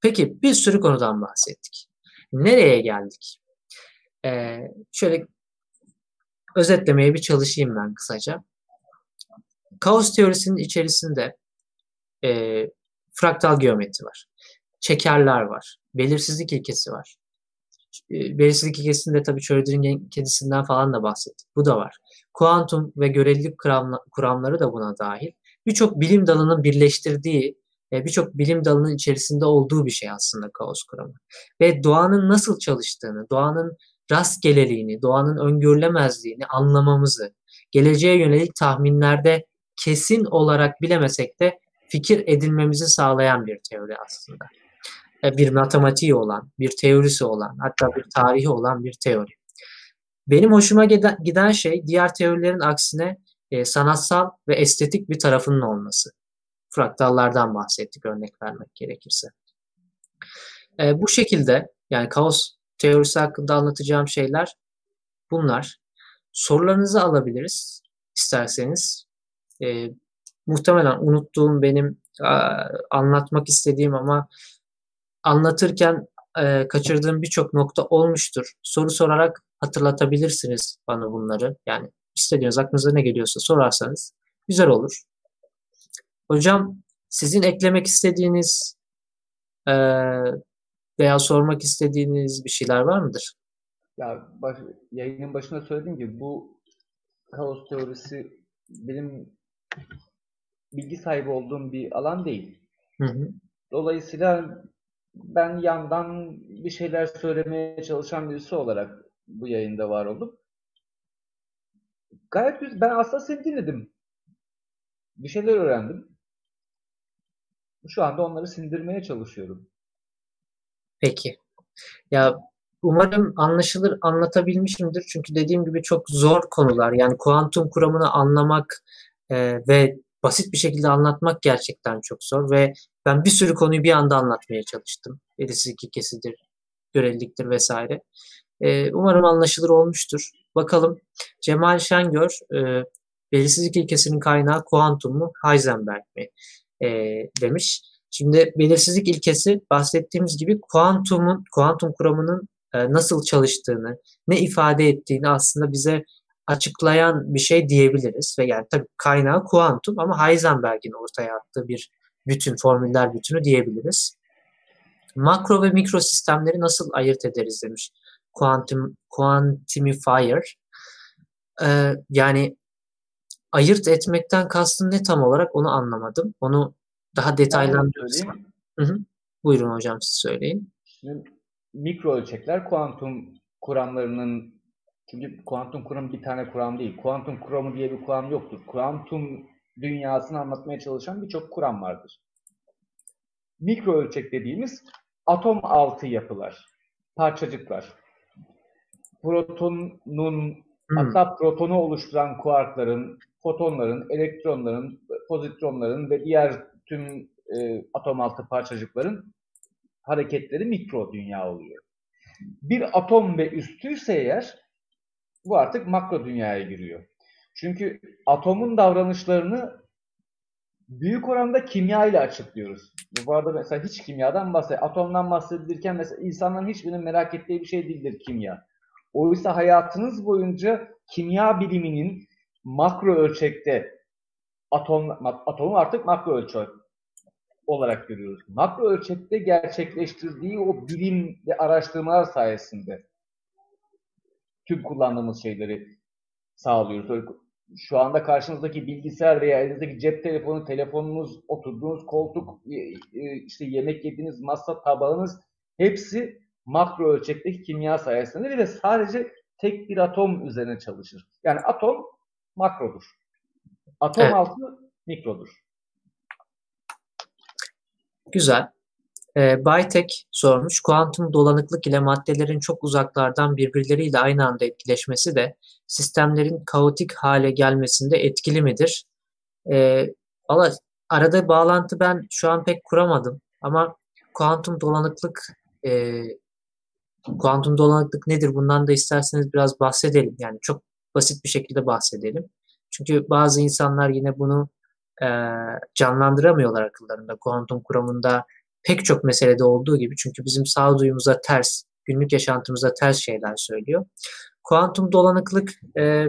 Peki bir sürü konudan bahsettik. Nereye geldik? Ee, şöyle özetlemeye bir çalışayım ben kısaca. Kaos teorisinin içerisinde e, fraktal geometri var. Çekerler var. Belirsizlik ilkesi var. E, belirsizlik ilkesinde tabii Schrödinger'in kedisinden falan da bahsettik. Bu da var. Kuantum ve görelilik kuramları da buna dahil. Birçok bilim dalının birleştirdiği, e, birçok bilim dalının içerisinde olduğu bir şey aslında kaos kuramı. Ve doğanın nasıl çalıştığını, doğanın rastgeleliğini, doğanın öngörülemezliğini anlamamızı, geleceğe yönelik tahminlerde kesin olarak bilemesek de fikir edinmemizi sağlayan bir teori aslında. E, bir matematiği olan, bir teorisi olan, hatta bir tarihi olan bir teori. Benim hoşuma giden şey diğer teorilerin aksine e, sanatsal ve estetik bir tarafının olması. Fraktallardan bahsettik örnek vermek gerekirse. E, bu şekilde yani kaos teorisi hakkında anlatacağım şeyler bunlar. Sorularınızı alabiliriz isterseniz. Muhtemelen unuttuğum benim anlatmak istediğim ama anlatırken e, kaçırdığım birçok nokta olmuştur. Soru sorarak hatırlatabilirsiniz bana bunları. Yani istediğiniz aklınıza ne geliyorsa sorarsanız güzel olur. Hocam sizin eklemek istediğiniz e, veya sormak istediğiniz bir şeyler var mıdır? Ya baş, yayının başında söylediğim gibi bu kaos teorisi benim bilgi sahibi olduğum bir alan değil. Hı hı. Dolayısıyla ben yandan bir şeyler söylemeye çalışan birisi olarak bu yayında var oldum. Gayet güzel. Ben aslında seni dinledim. Bir şeyler öğrendim. Şu anda onları sindirmeye çalışıyorum. Peki. Ya umarım anlaşılır anlatabilmişimdir. Çünkü dediğim gibi çok zor konular. Yani kuantum kuramını anlamak e, ve basit bir şekilde anlatmak gerçekten çok zor ve ben bir sürü konuyu bir anda anlatmaya çalıştım. Belirsizlik ikisidir, göreliliktir vesaire. E, umarım anlaşılır olmuştur. Bakalım Cemal Şengör e, belirsizlik ilkesinin kaynağı kuantum mu Heisenberg mi e, demiş. Şimdi belirsizlik ilkesi bahsettiğimiz gibi kuantumun, kuantum kuramının e, nasıl çalıştığını, ne ifade ettiğini aslında bize açıklayan bir şey diyebiliriz. Ve yani tabii kaynağı kuantum ama Heisenberg'in ortaya attığı bir bütün, formüller bütünü diyebiliriz. Makro ve mikro sistemleri nasıl ayırt ederiz demiş Quantum, Quantumifier. Ee, yani ayırt etmekten kastın ne tam olarak onu anlamadım. Onu daha detaylandırırsan. Buyurun hocam siz söyleyin. Mikro ölçekler kuantum kuramlarının çünkü kuantum kuramı bir tane kuram değil. Kuantum kuramı diye bir kuram yoktur. Kuantum dünyasını anlatmaya çalışan birçok kuram vardır. Mikro ölçek dediğimiz atom altı yapılar, parçacıklar. Protonun, hmm. hatta protonu oluşturan kuarkların, fotonların, elektronların, pozitronların ve diğer tüm e, atom altı parçacıkların hareketleri mikro dünya oluyor. Bir atom ve üstüyse eğer bu artık makro dünyaya giriyor. Çünkü atomun davranışlarını büyük oranda kimya ile açıklıyoruz. Bu arada mesela hiç kimyadan bahsediyor. Atomdan bahsedilirken mesela insanların hiçbirinin merak ettiği bir şey değildir kimya. Oysa hayatınız boyunca kimya biliminin makro ölçekte atom, atomu artık makro ölçek olarak görüyoruz. Makro ölçekte gerçekleştirdiği o bilim ve araştırmalar sayesinde tüm kullandığımız şeyleri sağlıyoruz. Şu anda karşınızdaki bilgisayar veya elinizdeki cep telefonu, telefonunuz, oturduğunuz koltuk, e, e, işte yemek yediğiniz masa, tabağınız hepsi makro ölçekteki kimya sayesinde ve sadece tek bir atom üzerine çalışır. Yani atom makrodur. Atom evet. altı mikrodur. Güzel. E, Baytek sormuş. Kuantum dolanıklık ile maddelerin çok uzaklardan birbirleriyle aynı anda etkileşmesi de sistemlerin kaotik hale gelmesinde etkili midir? E, valla arada bağlantı ben şu an pek kuramadım. Ama kuantum dolanıklık e, kuantum dolanıklık nedir? Bundan da isterseniz biraz bahsedelim. Yani çok basit bir şekilde bahsedelim. Çünkü bazı insanlar yine bunu e, canlandıramıyorlar akıllarında. Kuantum kuramında pek çok meselede olduğu gibi çünkü bizim sağduyumuza ters, günlük yaşantımıza ters şeyler söylüyor. Kuantum dolanıklık e,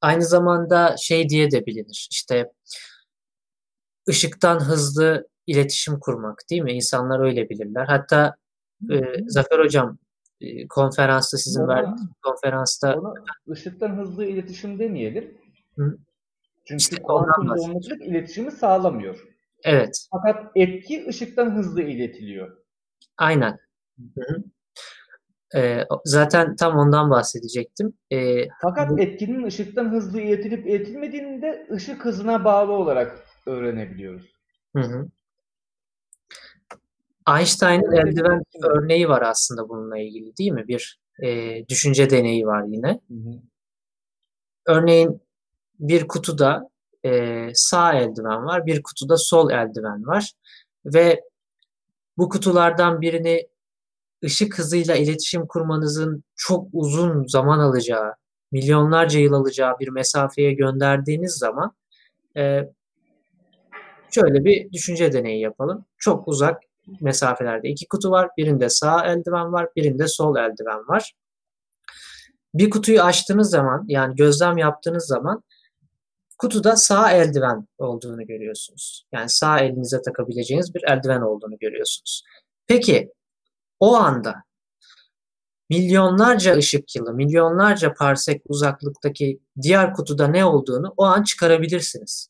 aynı zamanda şey diye de bilinir. İşte ışıktan hızlı iletişim kurmak değil mi? İnsanlar öyle bilirler. Hatta e, Zafer Hocam e, konferansta sizin ona, verdiğiniz konferansta ona ışıktan hızlı iletişim demeyelim. Hı? Çünkü işte kuantum dolanıklık iletişimi sağlamıyor. Evet. Fakat etki ışıktan hızlı iletiliyor. Aynen. Hı-hı. Ee, zaten tam ondan bahsedecektim. Ee, Fakat bu... etkinin ışıktan hızlı iletilip iletilmediğini de ışık hızına bağlı olarak öğrenebiliyoruz. Hı hı. Einstein'ın eldiven örneği var aslında bununla ilgili değil mi? Bir e, düşünce deneyi var yine. Hı hı. Örneğin bir kutuda e, sağ eldiven var, bir kutuda sol eldiven var ve bu kutulardan birini ışık hızıyla iletişim kurmanızın çok uzun zaman alacağı, milyonlarca yıl alacağı bir mesafeye gönderdiğiniz zaman e, şöyle bir düşünce deneyi yapalım. Çok uzak mesafelerde iki kutu var. Birinde sağ eldiven var, birinde sol eldiven var. Bir kutuyu açtığınız zaman yani gözlem yaptığınız zaman kutuda sağ eldiven olduğunu görüyorsunuz. Yani sağ elinize takabileceğiniz bir eldiven olduğunu görüyorsunuz. Peki o anda milyonlarca ışık yılı, milyonlarca parsek uzaklıktaki diğer kutuda ne olduğunu o an çıkarabilirsiniz.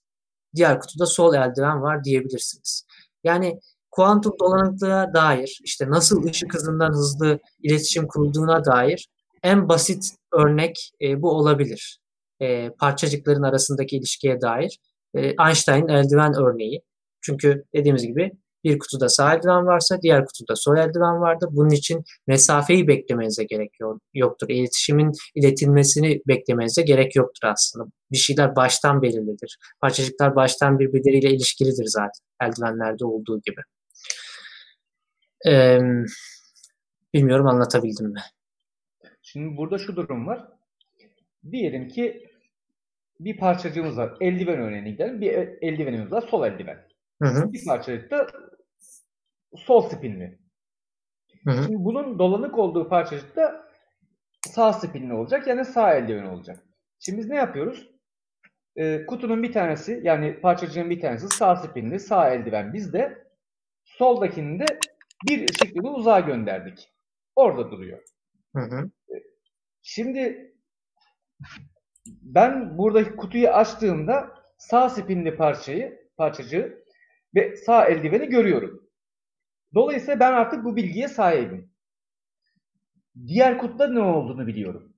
Diğer kutuda sol eldiven var diyebilirsiniz. Yani kuantum dolanıklığa dair, işte nasıl ışık hızından hızlı iletişim kurulduğuna dair en basit örnek e, bu olabilir e, parçacıkların arasındaki ilişkiye dair e, Einstein'ın eldiven örneği. Çünkü dediğimiz gibi bir kutuda sağ eldiven varsa diğer kutuda sol eldiven vardır. Bunun için mesafeyi beklemenize gerek yoktur. İletişimin iletilmesini beklemenize gerek yoktur aslında. Bir şeyler baştan belirlidir. Parçacıklar baştan birbirleriyle ilişkilidir zaten eldivenlerde olduğu gibi. Ee, bilmiyorum anlatabildim mi? Şimdi burada şu durum var. Diyelim ki bir parçacığımız var. Eldiven örneğine gidelim. Bir eldivenimiz var. Sol eldiven. Hı hı. Bir parçacık da sol spinli. Hı hı. Şimdi bunun dolanık olduğu parçacık da sağ spinli olacak. Yani sağ eldiven olacak. Şimdi biz ne yapıyoruz? Ee, kutunun bir tanesi yani parçacığın bir tanesi sağ spinli, sağ eldiven bizde. Soldakini de bir yılı uzağa gönderdik. Orada duruyor. Hı hı. Şimdi ben buradaki kutuyu açtığımda sağ spinli parçayı, parçacığı ve sağ eldiveni görüyorum. Dolayısıyla ben artık bu bilgiye sahibim. Diğer kutuda ne olduğunu biliyorum.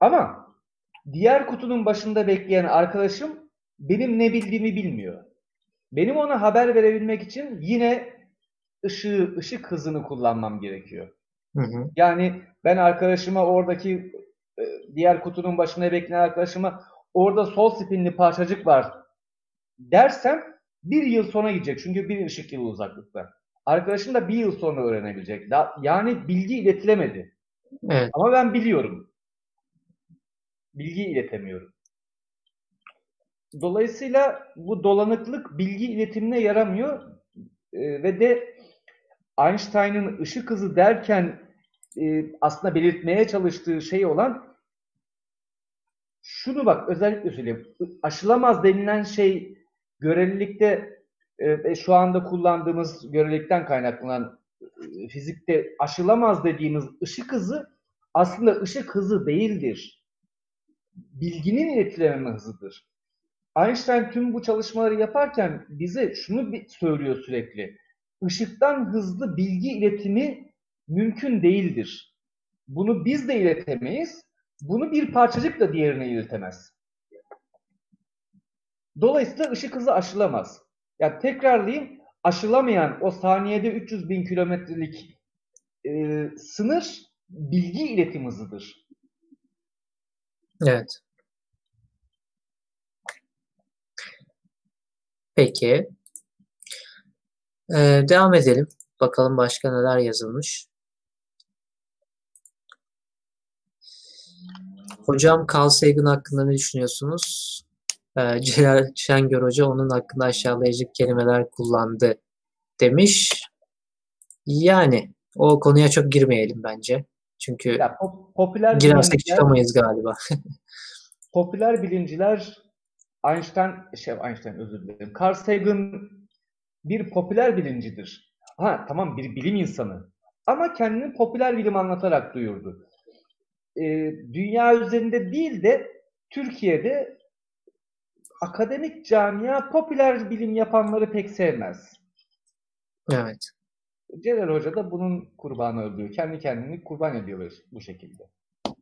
Ama diğer kutunun başında bekleyen arkadaşım benim ne bildiğimi bilmiyor. Benim ona haber verebilmek için yine ışığı, ışık hızını kullanmam gerekiyor. Hı hı. Yani ben arkadaşıma oradaki diğer kutunun başına bekleyen arkadaşıma orada sol spinli parçacık var dersem bir yıl sonra gidecek. Çünkü bir ışık yılı uzaklıkta. Arkadaşım da bir yıl sonra öğrenebilecek. Yani bilgi iletilemedi. Evet. Ama ben biliyorum. Bilgi iletemiyorum. Dolayısıyla bu dolanıklık bilgi iletimine yaramıyor e, ve de Einstein'ın ışık hızı derken e, aslında belirtmeye çalıştığı şey olan şunu bak özellikle söyleyeyim. Aşılamaz denilen şey görelilikte e, şu anda kullandığımız görelilikten kaynaklanan e, fizikte aşılamaz dediğimiz ışık hızı aslında ışık hızı değildir. Bilginin iletileme hızıdır. Einstein tüm bu çalışmaları yaparken bize şunu söylüyor sürekli. Işıktan hızlı bilgi iletimi mümkün değildir. Bunu biz de iletemeyiz. Bunu bir parçacık da diğerine iletemez. Dolayısıyla ışık hızı aşılamaz. Yani tekrarlayayım, aşılamayan o saniyede 300 bin kilometrelik e, sınır bilgi iletim hızıdır. Evet. Peki. Ee, devam edelim. Bakalım başka neler yazılmış. Hocam Carl Sagan hakkında ne düşünüyorsunuz? Ee, Celal Şengör Hoca onun hakkında aşağılayıcı kelimeler kullandı demiş. Yani o konuya çok girmeyelim bence. Çünkü ya, popüler girersek çıkamayız galiba. popüler bilimciler Einstein, şey Einstein özür dilerim. Carl Sagan bir popüler bilimcidir. Ha tamam bir bilim insanı. Ama kendini popüler bilim anlatarak duyurdu. Ee, dünya üzerinde değil de Türkiye'de akademik camia popüler bilim yapanları pek sevmez. Evet. Celal Hoca da bunun kurbanı oluyor. Kendi kendini kurban ediyor bu şekilde.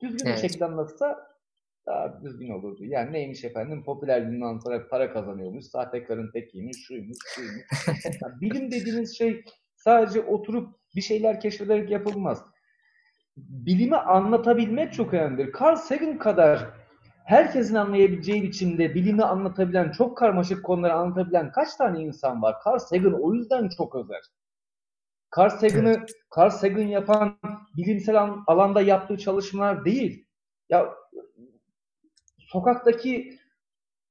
Düzgün evet. bir şekilde anlatsa daha düzgün olurdu. Yani neymiş efendim popüler bilim anlatarak para kazanıyormuş, sahtekarın tekiymiş, şuymuş, şuymuş. yani bilim dediğiniz şey sadece oturup bir şeyler keşfederek yapılmaz. Bilimi anlatabilmek çok önemlidir. Carl Sagan kadar herkesin anlayabileceği biçimde bilimi anlatabilen, çok karmaşık konuları anlatabilen kaç tane insan var? Carl Sagan o yüzden çok özel. Carl Sagan'ı Carl Sagan yapan bilimsel alanda yaptığı çalışmalar değil. Ya sokaktaki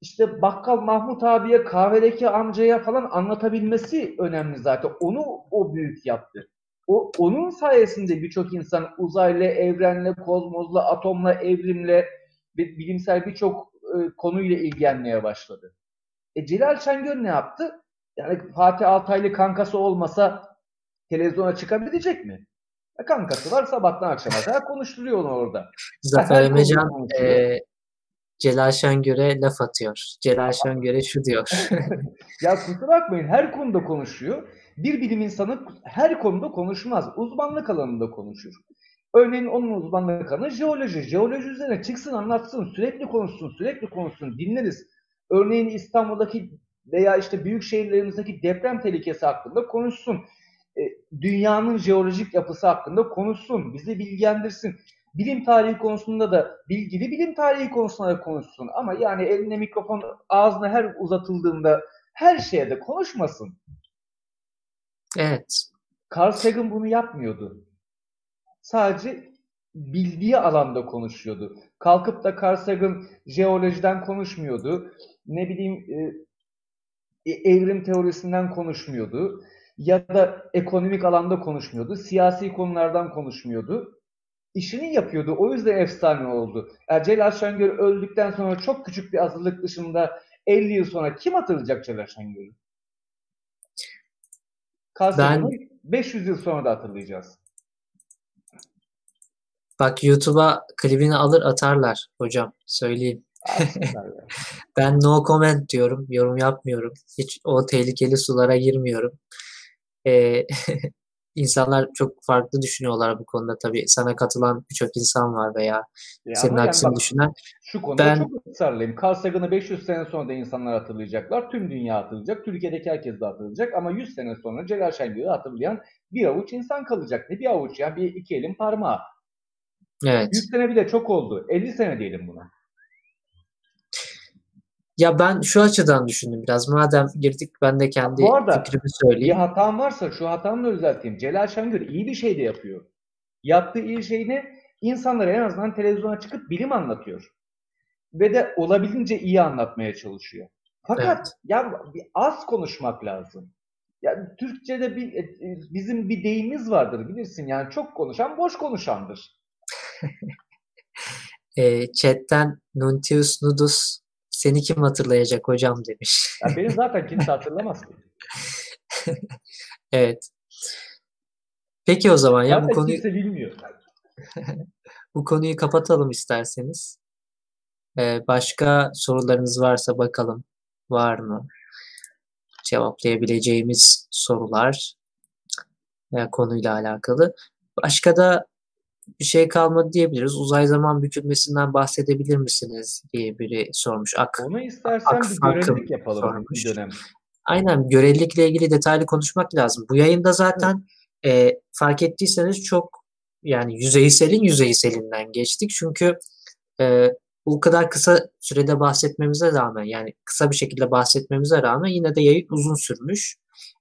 işte bakkal Mahmut abiye, kahvedeki amcaya falan anlatabilmesi önemli zaten. Onu o büyük yaptı. O onun sayesinde birçok insan uzayla, evrenle, kozmosla, atomla, evrimle bilimsel birçok e, konuyla ilgilenmeye başladı. E Celal Şengör ne yaptı? Yani Fatih Altaylı kankası olmasa televizyona çıkabilecek mi? E kankası var sabahtan akşama kadar konuşturuyor onu orada. Zafer Emecan e, Celal Şengör'e laf atıyor. Celal Şengör'e şu diyor. ya kusura bakmayın her konuda konuşuyor. Bir bilim insanı her konuda konuşmaz. Uzmanlık alanında konuşur. Örneğin onun uzmanlık alanı jeoloji. Jeoloji üzerine çıksın anlatsın, sürekli konuşsun, sürekli konuşsun, dinleriz. Örneğin İstanbul'daki veya işte büyük şehirlerimizdeki deprem tehlikesi hakkında konuşsun. E, dünyanın jeolojik yapısı hakkında konuşsun, bizi bilgilendirsin. Bilim tarihi konusunda da bilgili bilim tarihi konusunda da konuşsun. Ama yani eline mikrofon ağzına her uzatıldığında her şeye de konuşmasın. Evet. Carl Sagan bunu yapmıyordu. Sadece bildiği alanda konuşuyordu. Kalkıp da Carl Sagan jeolojiden konuşmuyordu. Ne bileyim e, e, evrim teorisinden konuşmuyordu. Ya da ekonomik alanda konuşmuyordu. Siyasi konulardan konuşmuyordu. İşini yapıyordu. O yüzden efsane oldu. Yani Celal Şengör öldükten sonra çok küçük bir azınlık dışında 50 yıl sonra kim hatırlayacak Celal Şengör'ü? Ben 500 yıl sonra da hatırlayacağız. Bak YouTube'a klibini alır atarlar hocam. Söyleyeyim. ben no comment diyorum. Yorum yapmıyorum. Hiç o tehlikeli sulara girmiyorum. Ee, insanlar çok farklı düşünüyorlar bu konuda tabii. Sana katılan birçok insan var veya ya senin aksini yani düşünen. Şu konuda ben, çok ısrarlıyım. Carl Sagan'ı 500 sene sonra da insanlar hatırlayacaklar. Tüm dünya hatırlayacak. Türkiye'deki herkes de hatırlayacak. Ama 100 sene sonra Celal Şengör'ü hatırlayan bir avuç insan kalacak. Ne bir avuç ya? Bir iki elin parmağı. Evet. 100 sene bile çok oldu. 50 sene diyelim buna. Ya ben şu açıdan düşündüm biraz. Madem girdik ben de kendi Bu arada, fikrimi söyleyeyim. Bir hatam varsa şu hatamı da düzelteyim. Celal Şengör iyi bir şey de yapıyor. Yaptığı iyi şey ne? İnsanlara en azından televizyona çıkıp bilim anlatıyor. Ve de olabildiğince iyi anlatmaya çalışıyor. Fakat evet. ya az konuşmak lazım. Ya Türkçe'de bir e, bizim bir deyimiz vardır bilirsin yani çok konuşan boş konuşandır. e, chatten Nuntius Nudus seni kim hatırlayacak hocam demiş. Ya beni zaten kimse hatırlamaz ki. evet. Peki o zaman ya zaten bu konuyu kimse bilmiyor. bu konuyu kapatalım isterseniz. Ee, başka sorularınız varsa bakalım. Var mı? Cevaplayabileceğimiz sorular veya konuyla alakalı. Başka da bir şey kalmadı diyebiliriz. Uzay zaman bükülmesinden bahsedebilir misiniz diye biri sormuş. Ak, Onu istersen ak, bir görelilik yapalım sormuş. bir dönem. Aynen görelilikle ilgili detaylı konuşmak lazım. Bu yayında zaten evet. e, fark ettiyseniz çok yani yüzeyselin yüzeyselinden geçtik. Çünkü e, bu kadar kısa sürede bahsetmemize rağmen yani kısa bir şekilde bahsetmemize rağmen yine de yayın uzun sürmüş.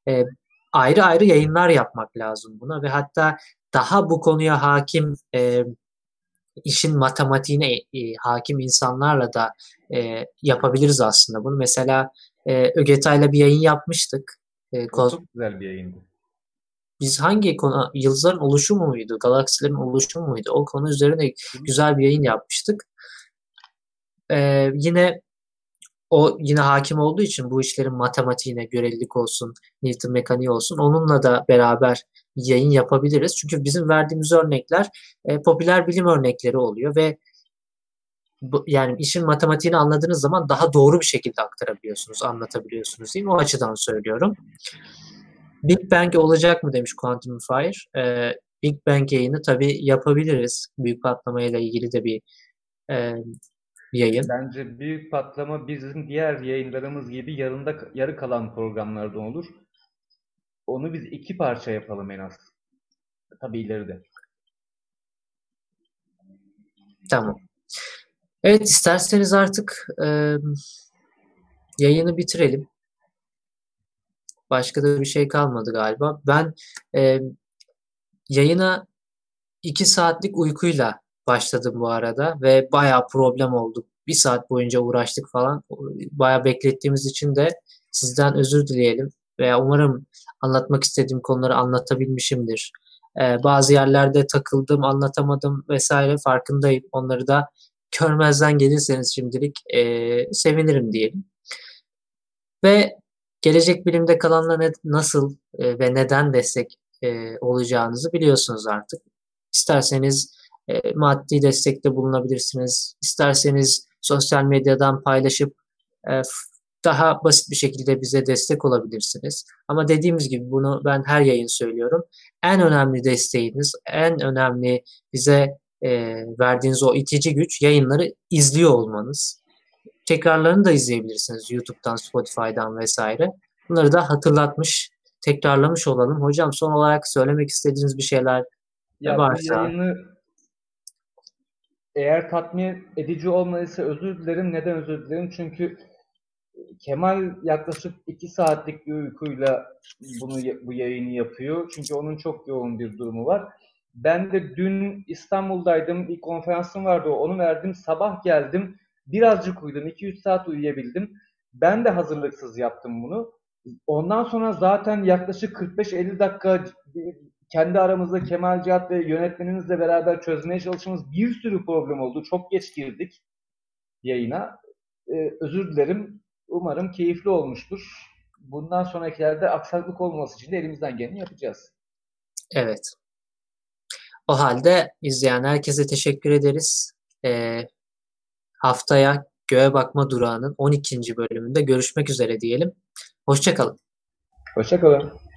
E, ayrı ayrı yayınlar yapmak lazım buna ve hatta daha bu konuya hakim e, işin matematiğine e, hakim insanlarla da e, yapabiliriz aslında bunu. Mesela e, Ögetay'la bir yayın yapmıştık. E, Çok güzel bir yayındı. Biz hangi konu, yıldızların oluşumu muydu, galaksilerin oluşumu muydu? O konu üzerine güzel bir yayın yapmıştık. Ee, yine o yine hakim olduğu için bu işlerin matematiğine, görelilik olsun, Newton mekaniği olsun onunla da beraber yayın yapabiliriz. Çünkü bizim verdiğimiz örnekler e, popüler bilim örnekleri oluyor ve bu, yani işin matematiğini anladığınız zaman daha doğru bir şekilde aktarabiliyorsunuz, anlatabiliyorsunuz değil mi? O açıdan söylüyorum. Big Bang olacak mı demiş Quantum Fire. Ee, Big Bang yayını tabii yapabiliriz. Büyük patlamayla ilgili de bir e, yayın. Bence büyük patlama bizim diğer yayınlarımız gibi yarında yarı kalan programlardan olur. Onu biz iki parça yapalım en az. Tabii ileride. Tamam. Evet isterseniz artık e, yayını bitirelim. Başka da bir şey kalmadı galiba. Ben e, yayına iki saatlik uykuyla başladım bu arada ve bayağı problem oldu. Bir saat boyunca uğraştık falan. Bayağı beklettiğimiz için de sizden özür dileyelim veya umarım anlatmak istediğim konuları anlatabilmişimdir. Ee, bazı yerlerde takıldım, anlatamadım vesaire farkındayım. Onları da körmezden gelirseniz şimdilik e, sevinirim diyelim. Ve gelecek bilimde kalanla ne, nasıl e, ve neden destek e, olacağınızı biliyorsunuz artık. İsterseniz e, maddi destekte bulunabilirsiniz. İsterseniz sosyal medyadan paylaşıp daha basit bir şekilde bize destek olabilirsiniz. Ama dediğimiz gibi bunu ben her yayın söylüyorum. En önemli desteğiniz, en önemli bize e, verdiğiniz o itici güç yayınları izliyor olmanız. Tekrarlarını da izleyebilirsiniz YouTube'dan, Spotify'dan vesaire. Bunları da hatırlatmış, tekrarlamış olalım. Hocam son olarak söylemek istediğiniz bir şeyler ya varsa. Yayını eğer tatmin edici olmadıysa özür dilerim. Neden özür dilerim? Çünkü Kemal yaklaşık iki saatlik bir uykuyla bunu bu yayını yapıyor. Çünkü onun çok yoğun bir durumu var. Ben de dün İstanbul'daydım. Bir konferansım vardı. Onu verdim. Sabah geldim. Birazcık uyudum. 2-3 saat uyuyabildim. Ben de hazırlıksız yaptım bunu. Ondan sonra zaten yaklaşık 45-50 dakika kendi aramızda Kemal Cihat ve yönetmenimizle beraber çözmeye çalıştığımız bir sürü problem oldu. Çok geç girdik yayına. Ee, özür dilerim. Umarım keyifli olmuştur. Bundan sonrakilerde aksaklık olmaması için de elimizden geleni yapacağız. Evet. O halde izleyen herkese teşekkür ederiz. Ee, haftaya Göğe Bakma Durağı'nın 12. bölümünde görüşmek üzere diyelim. Hoşçakalın. Hoşçakalın.